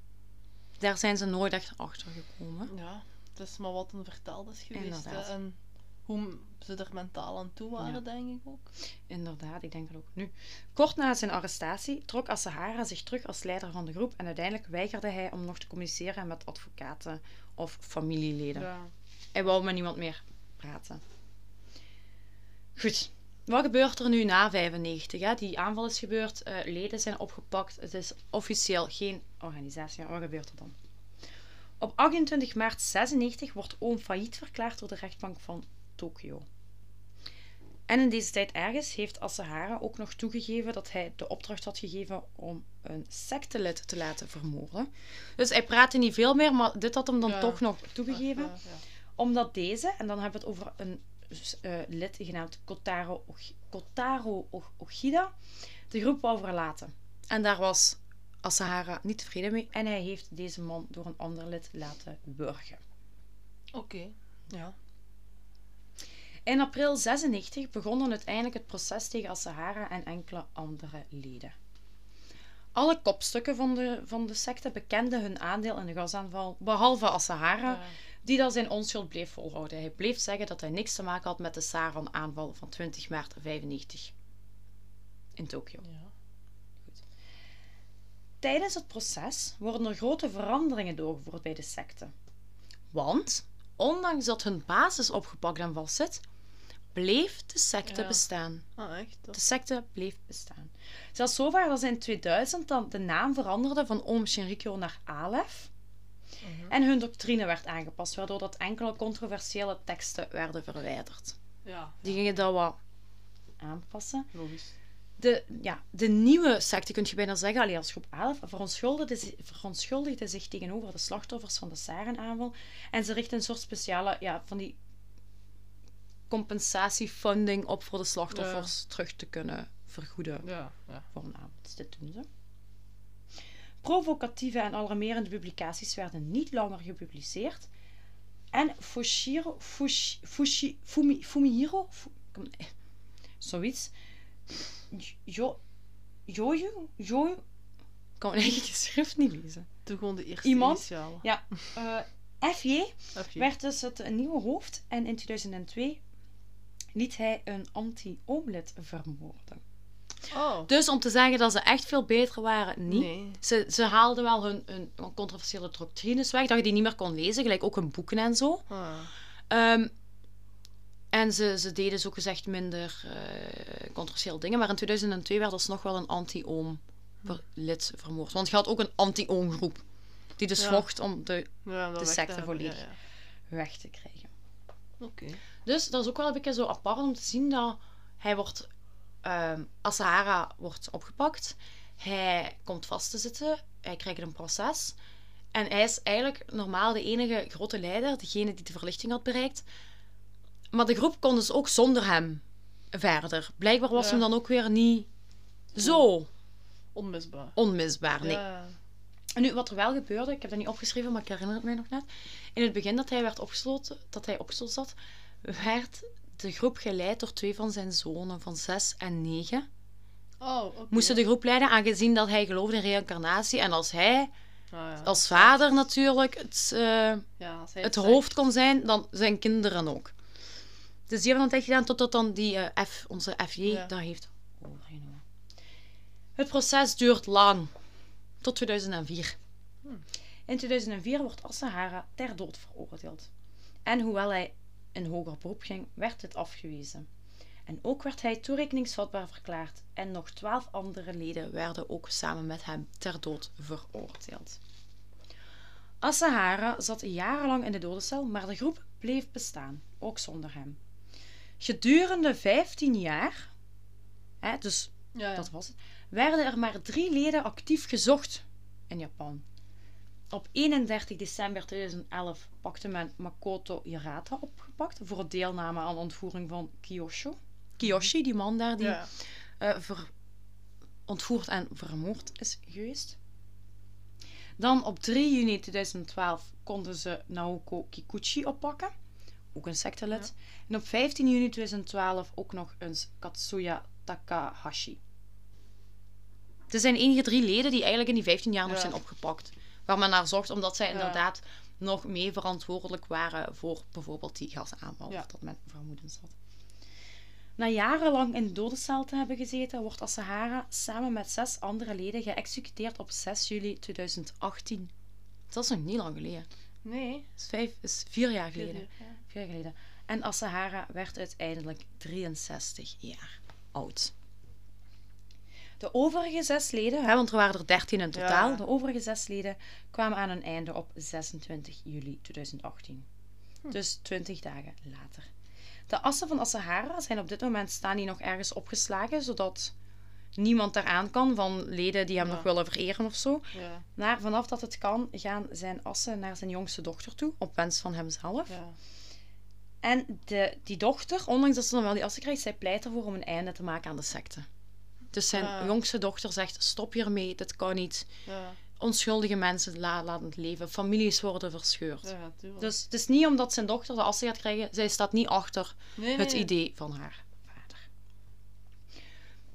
Daar zijn ze nooit echt achter gekomen. Ja, het is maar wat een verteld is geweest. En hoe ze er mentaal aan toe waren, Ja. denk ik ook. Inderdaad, ik denk dat ook nu. Kort na zijn arrestatie trok Asahara zich terug als leider van de groep en uiteindelijk weigerde hij om nog te communiceren met advocaten of familieleden. Ja. Hij wou met niemand meer praten. Goed. Wat gebeurt er nu na 95? Hè? Die aanval is gebeurd, eh, leden zijn opgepakt. Het is officieel geen organisatie. Wat gebeurt er dan? Op 28 maart 96 wordt Oom failliet verklaard door de rechtbank van Tokio. En in deze tijd ergens heeft Asahara ook nog toegegeven dat hij de opdracht had gegeven om een sectelid te laten vermoorden. Dus hij praatte niet veel meer, maar dit had hem dan Ja. toch nog toegegeven Ja, ja. omdat deze, en dan hebben we het over een eh, lid genaamd Kotaro, Kotaro Ochida, de groep wou verlaten. En daar was Asahara niet tevreden mee en hij heeft deze man door een ander lid laten wurgen. Oké. Ja. In april 96 begon dan uiteindelijk het proces tegen Asahara en enkele andere leden. Alle kopstukken van de, van de secte bekenden hun aandeel in de gasaanval, behalve Asahara, Ja. Die dan zijn onschuld bleef volhouden. Hij bleef zeggen dat hij niks te maken had met de Saran-aanval van 20 maart 95 in Tokio. Ja. Tijdens het proces worden er grote veranderingen doorgevoerd bij de secte. Want, ondanks dat hun basis opgepakt en vastzit, bleef de secte Ja. bestaan. Ah, echt? Dat... De secte bleef bestaan. Zelfs zover dat ze in 2000 dan de naam veranderde van Om Shinrikyo naar Aleph. Mhm. En hun doctrine werd aangepast, waardoor dat enkele controversiële teksten werden verwijderd. Ja, Die gingen dat wat aanpassen. logisch. De, ja, de nieuwe secte, kun je bijna zeggen, allee, als groep 11, verontschuldigde, verontschuldigde zich tegenover de slachtoffers van de Sarenaanval. En ze richtten een soort speciale, ja, van die compensatiefunding op voor de slachtoffers terug te kunnen vergoeden Ja, ja. voor een avond. Dus dit doen ze. Provocatieve en alarmerende publicaties werden niet langer gepubliceerd. En Fushiro, Fushi, Fushi, Fumi, Fumihiro, Fu- kom- eh, zoiets. Jo, Jojo, Jojo, ik kan mijn eigen schrift niet lezen. Doe gewoon de eerste Iemand? Ja, eh, FJ FJ. werd dus het nieuwe hoofd en in 2002 liet hij een anti-oomlid vermoorden. Oh. Dus om te zeggen dat ze echt veel beter waren, niet. Nee. Ze, ze haalden wel hun, hun controversiële doctrines weg, dat je die niet meer kon lezen, gelijk ook hun boeken en zo. Ah. Ehm, en ze, ze deden zo gezegd minder eh controversiële dingen. Maar in 2002 werd alsnog wel een anti-oom lid vermoord. Want je had ook een anti-oom groep. Die dus Ja. vocht om de Ja, De secte volledig. Ja, weg te krijgen. Oké. Dus dat is ook wel een beetje zo apart om te zien dat hij wordt, ehm Asahara wordt opgepakt. Hij komt vast te zitten. Hij krijgt een proces. En hij is eigenlijk normaal de enige grote leider, degene die de verlichting had bereikt. Maar de groep kon dus ook zonder hem verder. Blijkbaar was Ja. hem dan ook weer niet zo Onmisbaar. onmisbaar. Nee. Ja. En nu, wat er wel gebeurde, ik heb dat niet opgeschreven, maar ik herinner het mij nog net. In het begin dat hij werd opgesloten, dat hij opgesloten zat, werd de groep geleid door twee van zijn zonen van zes en negen. Oh, oké. Moesten de groep leiden, aangezien dat hij geloofde in reïncarnatie. En als hij, Ah, ja. als vader natuurlijk, het, eh, ja, het hoofd kon zijn, dan zijn kinderen ook. Dus die hebben dan tijd gedaan totdat dan die eh, F, onze FJ Ja. dat heeft. Het proces duurt lang. Tot 2004. Hmm. In 2004 wordt Asahara ter dood veroordeeld. En hoewel hij in hoger beroep ging, werd dit afgewezen. En ook werd hij toerekeningsvatbaar verklaard en nog twaalf andere leden werden ook samen met hem ter dood veroordeeld. Asahara zat jarenlang in de dodencel, maar de groep bleef bestaan, ook zonder hem. Gedurende 15 jaar, hè, dus Ja, ja. dat was het, werden er maar drie leden actief gezocht in Japan. Op 31 december 2011 pakte men Makoto Hirata opgepakt voor deelname aan de ontvoering van Kiyosho. Kiyoshi, die man daar die Ja. eh, ver- ontvoerd en vermoord is geweest. Dan op 3 juni 2012 konden ze Naoko Kikuchi oppakken, ook een sectelid. En op 15 juni 2012 ook nog eens Katsuya Takahashi. Het zijn enige drie leden die eigenlijk in die 15 jaar nog Ja. zijn opgepakt. Waar men naar zocht, omdat zij inderdaad nog mee verantwoordelijk waren voor bijvoorbeeld die gasaanval, of dat men vermoedens had. Na jarenlang in de dodencel te hebben gezeten, wordt Asahara samen met zes andere leden geëxecuteerd op 6 juli 2018. Dat is nog niet lang geleden. Nee. Dat is, vijf, is vier jaar geleden. Ja. Vier jaar geleden. En Asahara werd uiteindelijk 63 jaar oud. De overige zes leden, hè, want er waren er 13 in totaal, Ja. de overige zes leden kwamen aan hun einde op 26 juli 2018. Dus 20 dagen later. De assen van Asahara zijn op dit moment staan die nog ergens opgeslagen, zodat niemand eraan kan van leden die hem Ja. nog willen vereren of zo. Ja. Maar vanaf dat het kan, gaan zijn assen naar zijn jongste dochter toe, op wens van hemzelf. Ja. En de, die dochter, ondanks dat ze dan wel die assen krijgt, zij pleit ervoor om een einde te maken aan de secte. Dus zijn jongste dochter zegt, stop hiermee, dit kan niet. Ja. Onschuldige mensen la laten het leven, families worden verscheurd. Ja. Dus het is niet omdat zijn dochter de assen gaat krijgen, zij staat niet achter nee, het nee. idee van haar vader.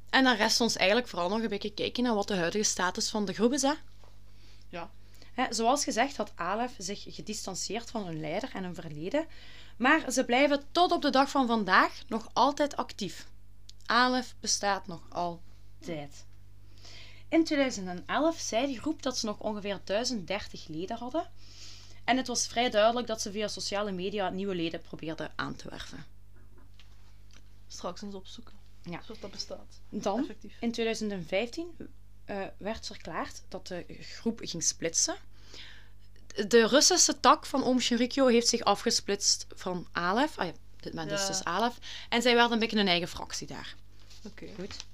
En dan rest ons eigenlijk vooral nog een beetje kijken naar wat de huidige status van de groep is. Hè? Ja. Zoals gezegd had Alef zich gedistanceerd van hun leider en hun verleden, maar ze blijven tot op de dag van vandaag nog altijd actief. Alef bestaat nog altijd. In 2011 zei de groep dat ze nog ongeveer 1030 leden hadden. En het was vrij duidelijk dat ze via sociale media nieuwe leden probeerden aan te werven. Straks eens opzoeken. Ja. Zoals dat bestaat. Dan, Effectief. in 2015, eh, werd verklaard dat de groep ging splitsen. De Russische tak van Om Shinrikyo heeft zich afgesplitst van Alef. Ah ja, dit moment is dus Alef. En zij werden een beetje een eigen fractie daar. Oké. Goed.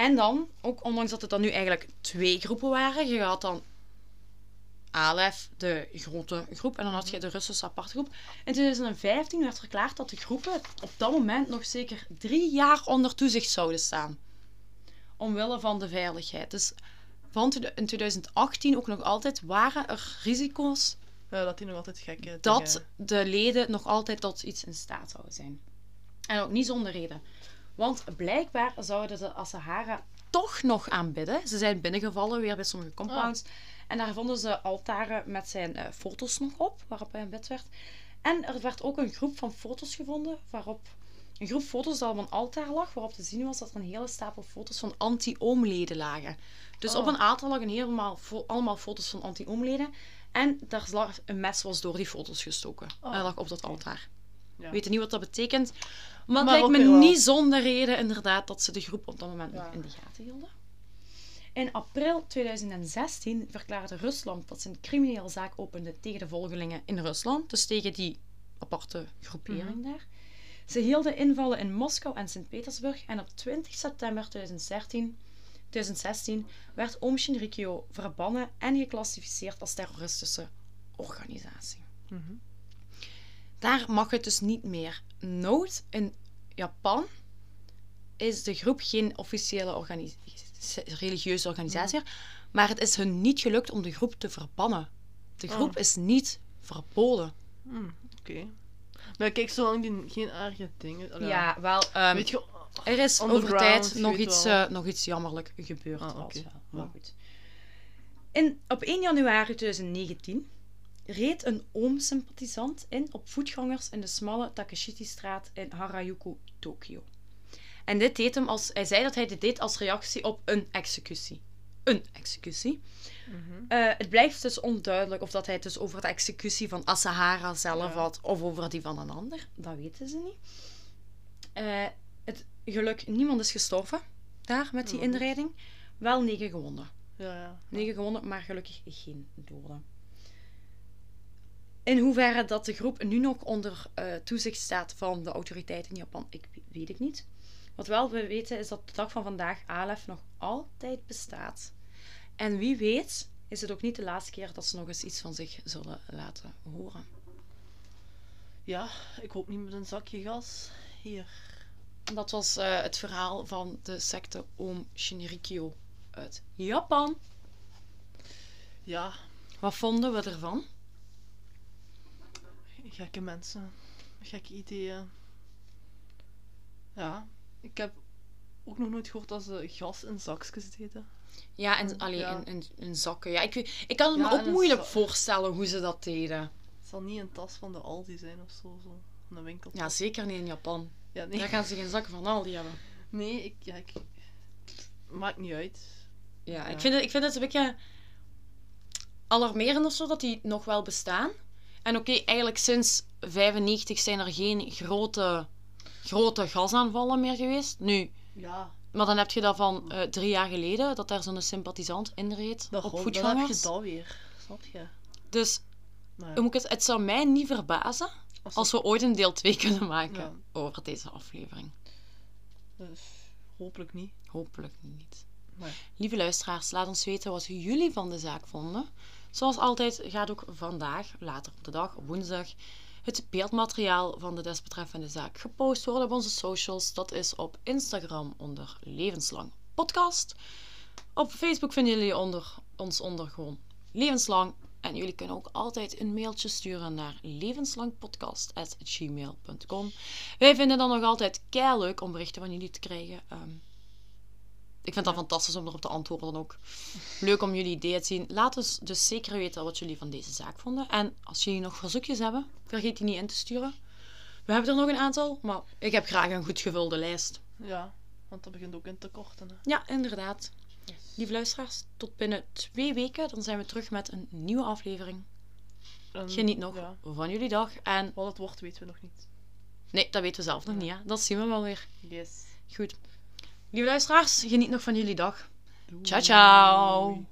En dan, ook ondanks dat het dan nu eigenlijk twee groepen waren, je had dan Alef, de grote groep, en dan had je de Russische aparte groep. In 2015 werd verklaard dat de groepen op dat moment nog zeker drie jaar onder toezicht zouden staan. Omwille van de veiligheid. Dus van in 2018 ook nog altijd waren er risico's Ja, dat die nog altijd gekke dat dingen- de leden nog altijd tot iets in staat zouden zijn. En ook niet zonder reden. Want blijkbaar zouden de Asahara toch nog aanbidden. Ze zijn binnengevallen weer bij sommige compounds. En daar vonden ze altaren met zijn eh, foto's nog op, waarop hij aanbid werd. En er werd ook een groep van foto's gevonden, waarop een groep foto's dat op een altaar lag, waarop te zien was dat er een hele stapel foto's van anti-oomleden lagen. Dus Oh. op een altaar lag een helemaal fo- allemaal foto's van anti-oomleden. En daar lag een mes was door die foto's gestoken. Oh. Lag op dat altaar. Ja. Ik weet niet wat dat betekent. Maar het lijkt me niet zonder reden inderdaad dat ze de groep op dat moment Ja. nog in de gaten hielden. In april 2016 verklaarde Rusland dat ze een criminele zaak opende tegen de volgelingen in Rusland. Dus tegen die aparte groepering Mhm. daar. Ze hielden invallen in Moskou en Sint-Petersburg. En op 20 september 2016, 2016 werd Om Shinrikyo verbannen en geclassificeerd als terroristische organisatie. Mhm. Daar mag het dus niet meer. Nood in Japan is de groep geen officiële organi- religieuze organisatie, meer, maar het is hun niet gelukt om de groep te verbannen. De groep Oh. is niet verboden. Hmm, Oké. Maar kijk, zolang die geen erge dingen... allee, Ja, wel. ehm, Weet je... er is over tijd nog iets, eh, nog iets jammerlijk gebeurd. Ah, was. Ja. Maar goed. In, op 1 januari 2019 reed een oom-sympathisant in op voetgangers in de smalle Takeshiti-straat in Harajuku, Tokio. En dit deed hem als, hij zei dat hij dit deed als reactie op een executie. Een executie. Mhm. Eh, het blijft dus onduidelijk of dat hij het dus over de executie van Asahara zelf Ja. had of over die van een ander. Dat weten ze niet. Eh, het geluk, niemand is gestorven daar met die inrijding. Wel negen gewonden. Ja, ja. Negen gewonden, maar gelukkig geen doden. In hoeverre dat de groep nu nog onder eh, toezicht staat van de autoriteiten in Japan, ik weet het niet. Wat wel we weten is dat de dag van vandaag Alef nog altijd bestaat. En wie weet is het ook niet de laatste keer dat ze nog eens iets van zich zullen laten horen. Ja, ik hoop niet met een zakje gas. Hier. Dat was eh, het verhaal van de secte Om Shinrikyo uit Japan. Ja, Wat vonden we ervan? Gekke mensen. Gekke ideeën. Ja, ik heb ook nog nooit gehoord dat ze gas in zakjes deden. Ja, en allee, Ja. In, in, in zakken. Ja, ik, ik kan het Ja, me ook moeilijk voorstellen hoe ze dat deden. Het zal niet een tas van de Aldi zijn of zo. zo. Van een winkel. Ja, zeker niet in Japan. Ja, nee. Daar gaan ze geen zakken van Aldi hebben. Nee, ik, ja, ik... Maakt niet uit. Ja, Ja. Ik, vind het, ik vind het een beetje alarmerend of zo dat die nog wel bestaan. En oké, eigenlijk sinds 95 zijn er geen grote, grote gasaanvallen meer geweest. Nu, Ja, maar dan heb je dat van eh, drie jaar geleden, dat daar zo'n sympathisant inreed dat op dan heb je dat weer. Snap je? Dus Maar het, het zou mij niet verbazen als als we ooit een deel 2 kunnen maken Ja. over deze aflevering. Dus, hopelijk niet. Hopelijk niet. Maar Lieve luisteraars, laat ons weten wat jullie van de zaak vonden. Zoals altijd gaat ook vandaag, later op de dag, op woensdag, het beeldmateriaal van de desbetreffende zaak gepost worden op onze socials. Dat is op Instagram onder Levenslang Podcast. Op Facebook vinden jullie onder, ons onder gewoon Levenslang. En jullie kunnen ook altijd een mailtje sturen naar levenslangpodcast.gmail.com. Wij vinden dan nog altijd kei leuk om berichten van jullie te krijgen. Ehm, ik vind dat fantastisch om erop te antwoorden ook. Leuk om jullie ideeën te zien. Laat ons dus zeker weten wat jullie van deze zaak vonden. En als jullie nog verzoekjes hebben, vergeet die niet in te sturen. We hebben er nog een aantal, maar ik heb graag een goed gevulde lijst. ja, want dat begint ook in te korten. Hè. Ja, inderdaad. Lieve luisteraars, tot binnen twee weken. Dan zijn we terug met een nieuwe aflevering. En, Geniet nog Ja, van jullie dag. En wat het wordt weten we nog niet. nee, dat weten we zelf nog niet. Hè? Dat zien we wel weer. Yes. Goed. Lieve luisteraars, geniet nog van jullie dag. Ciao, ciao.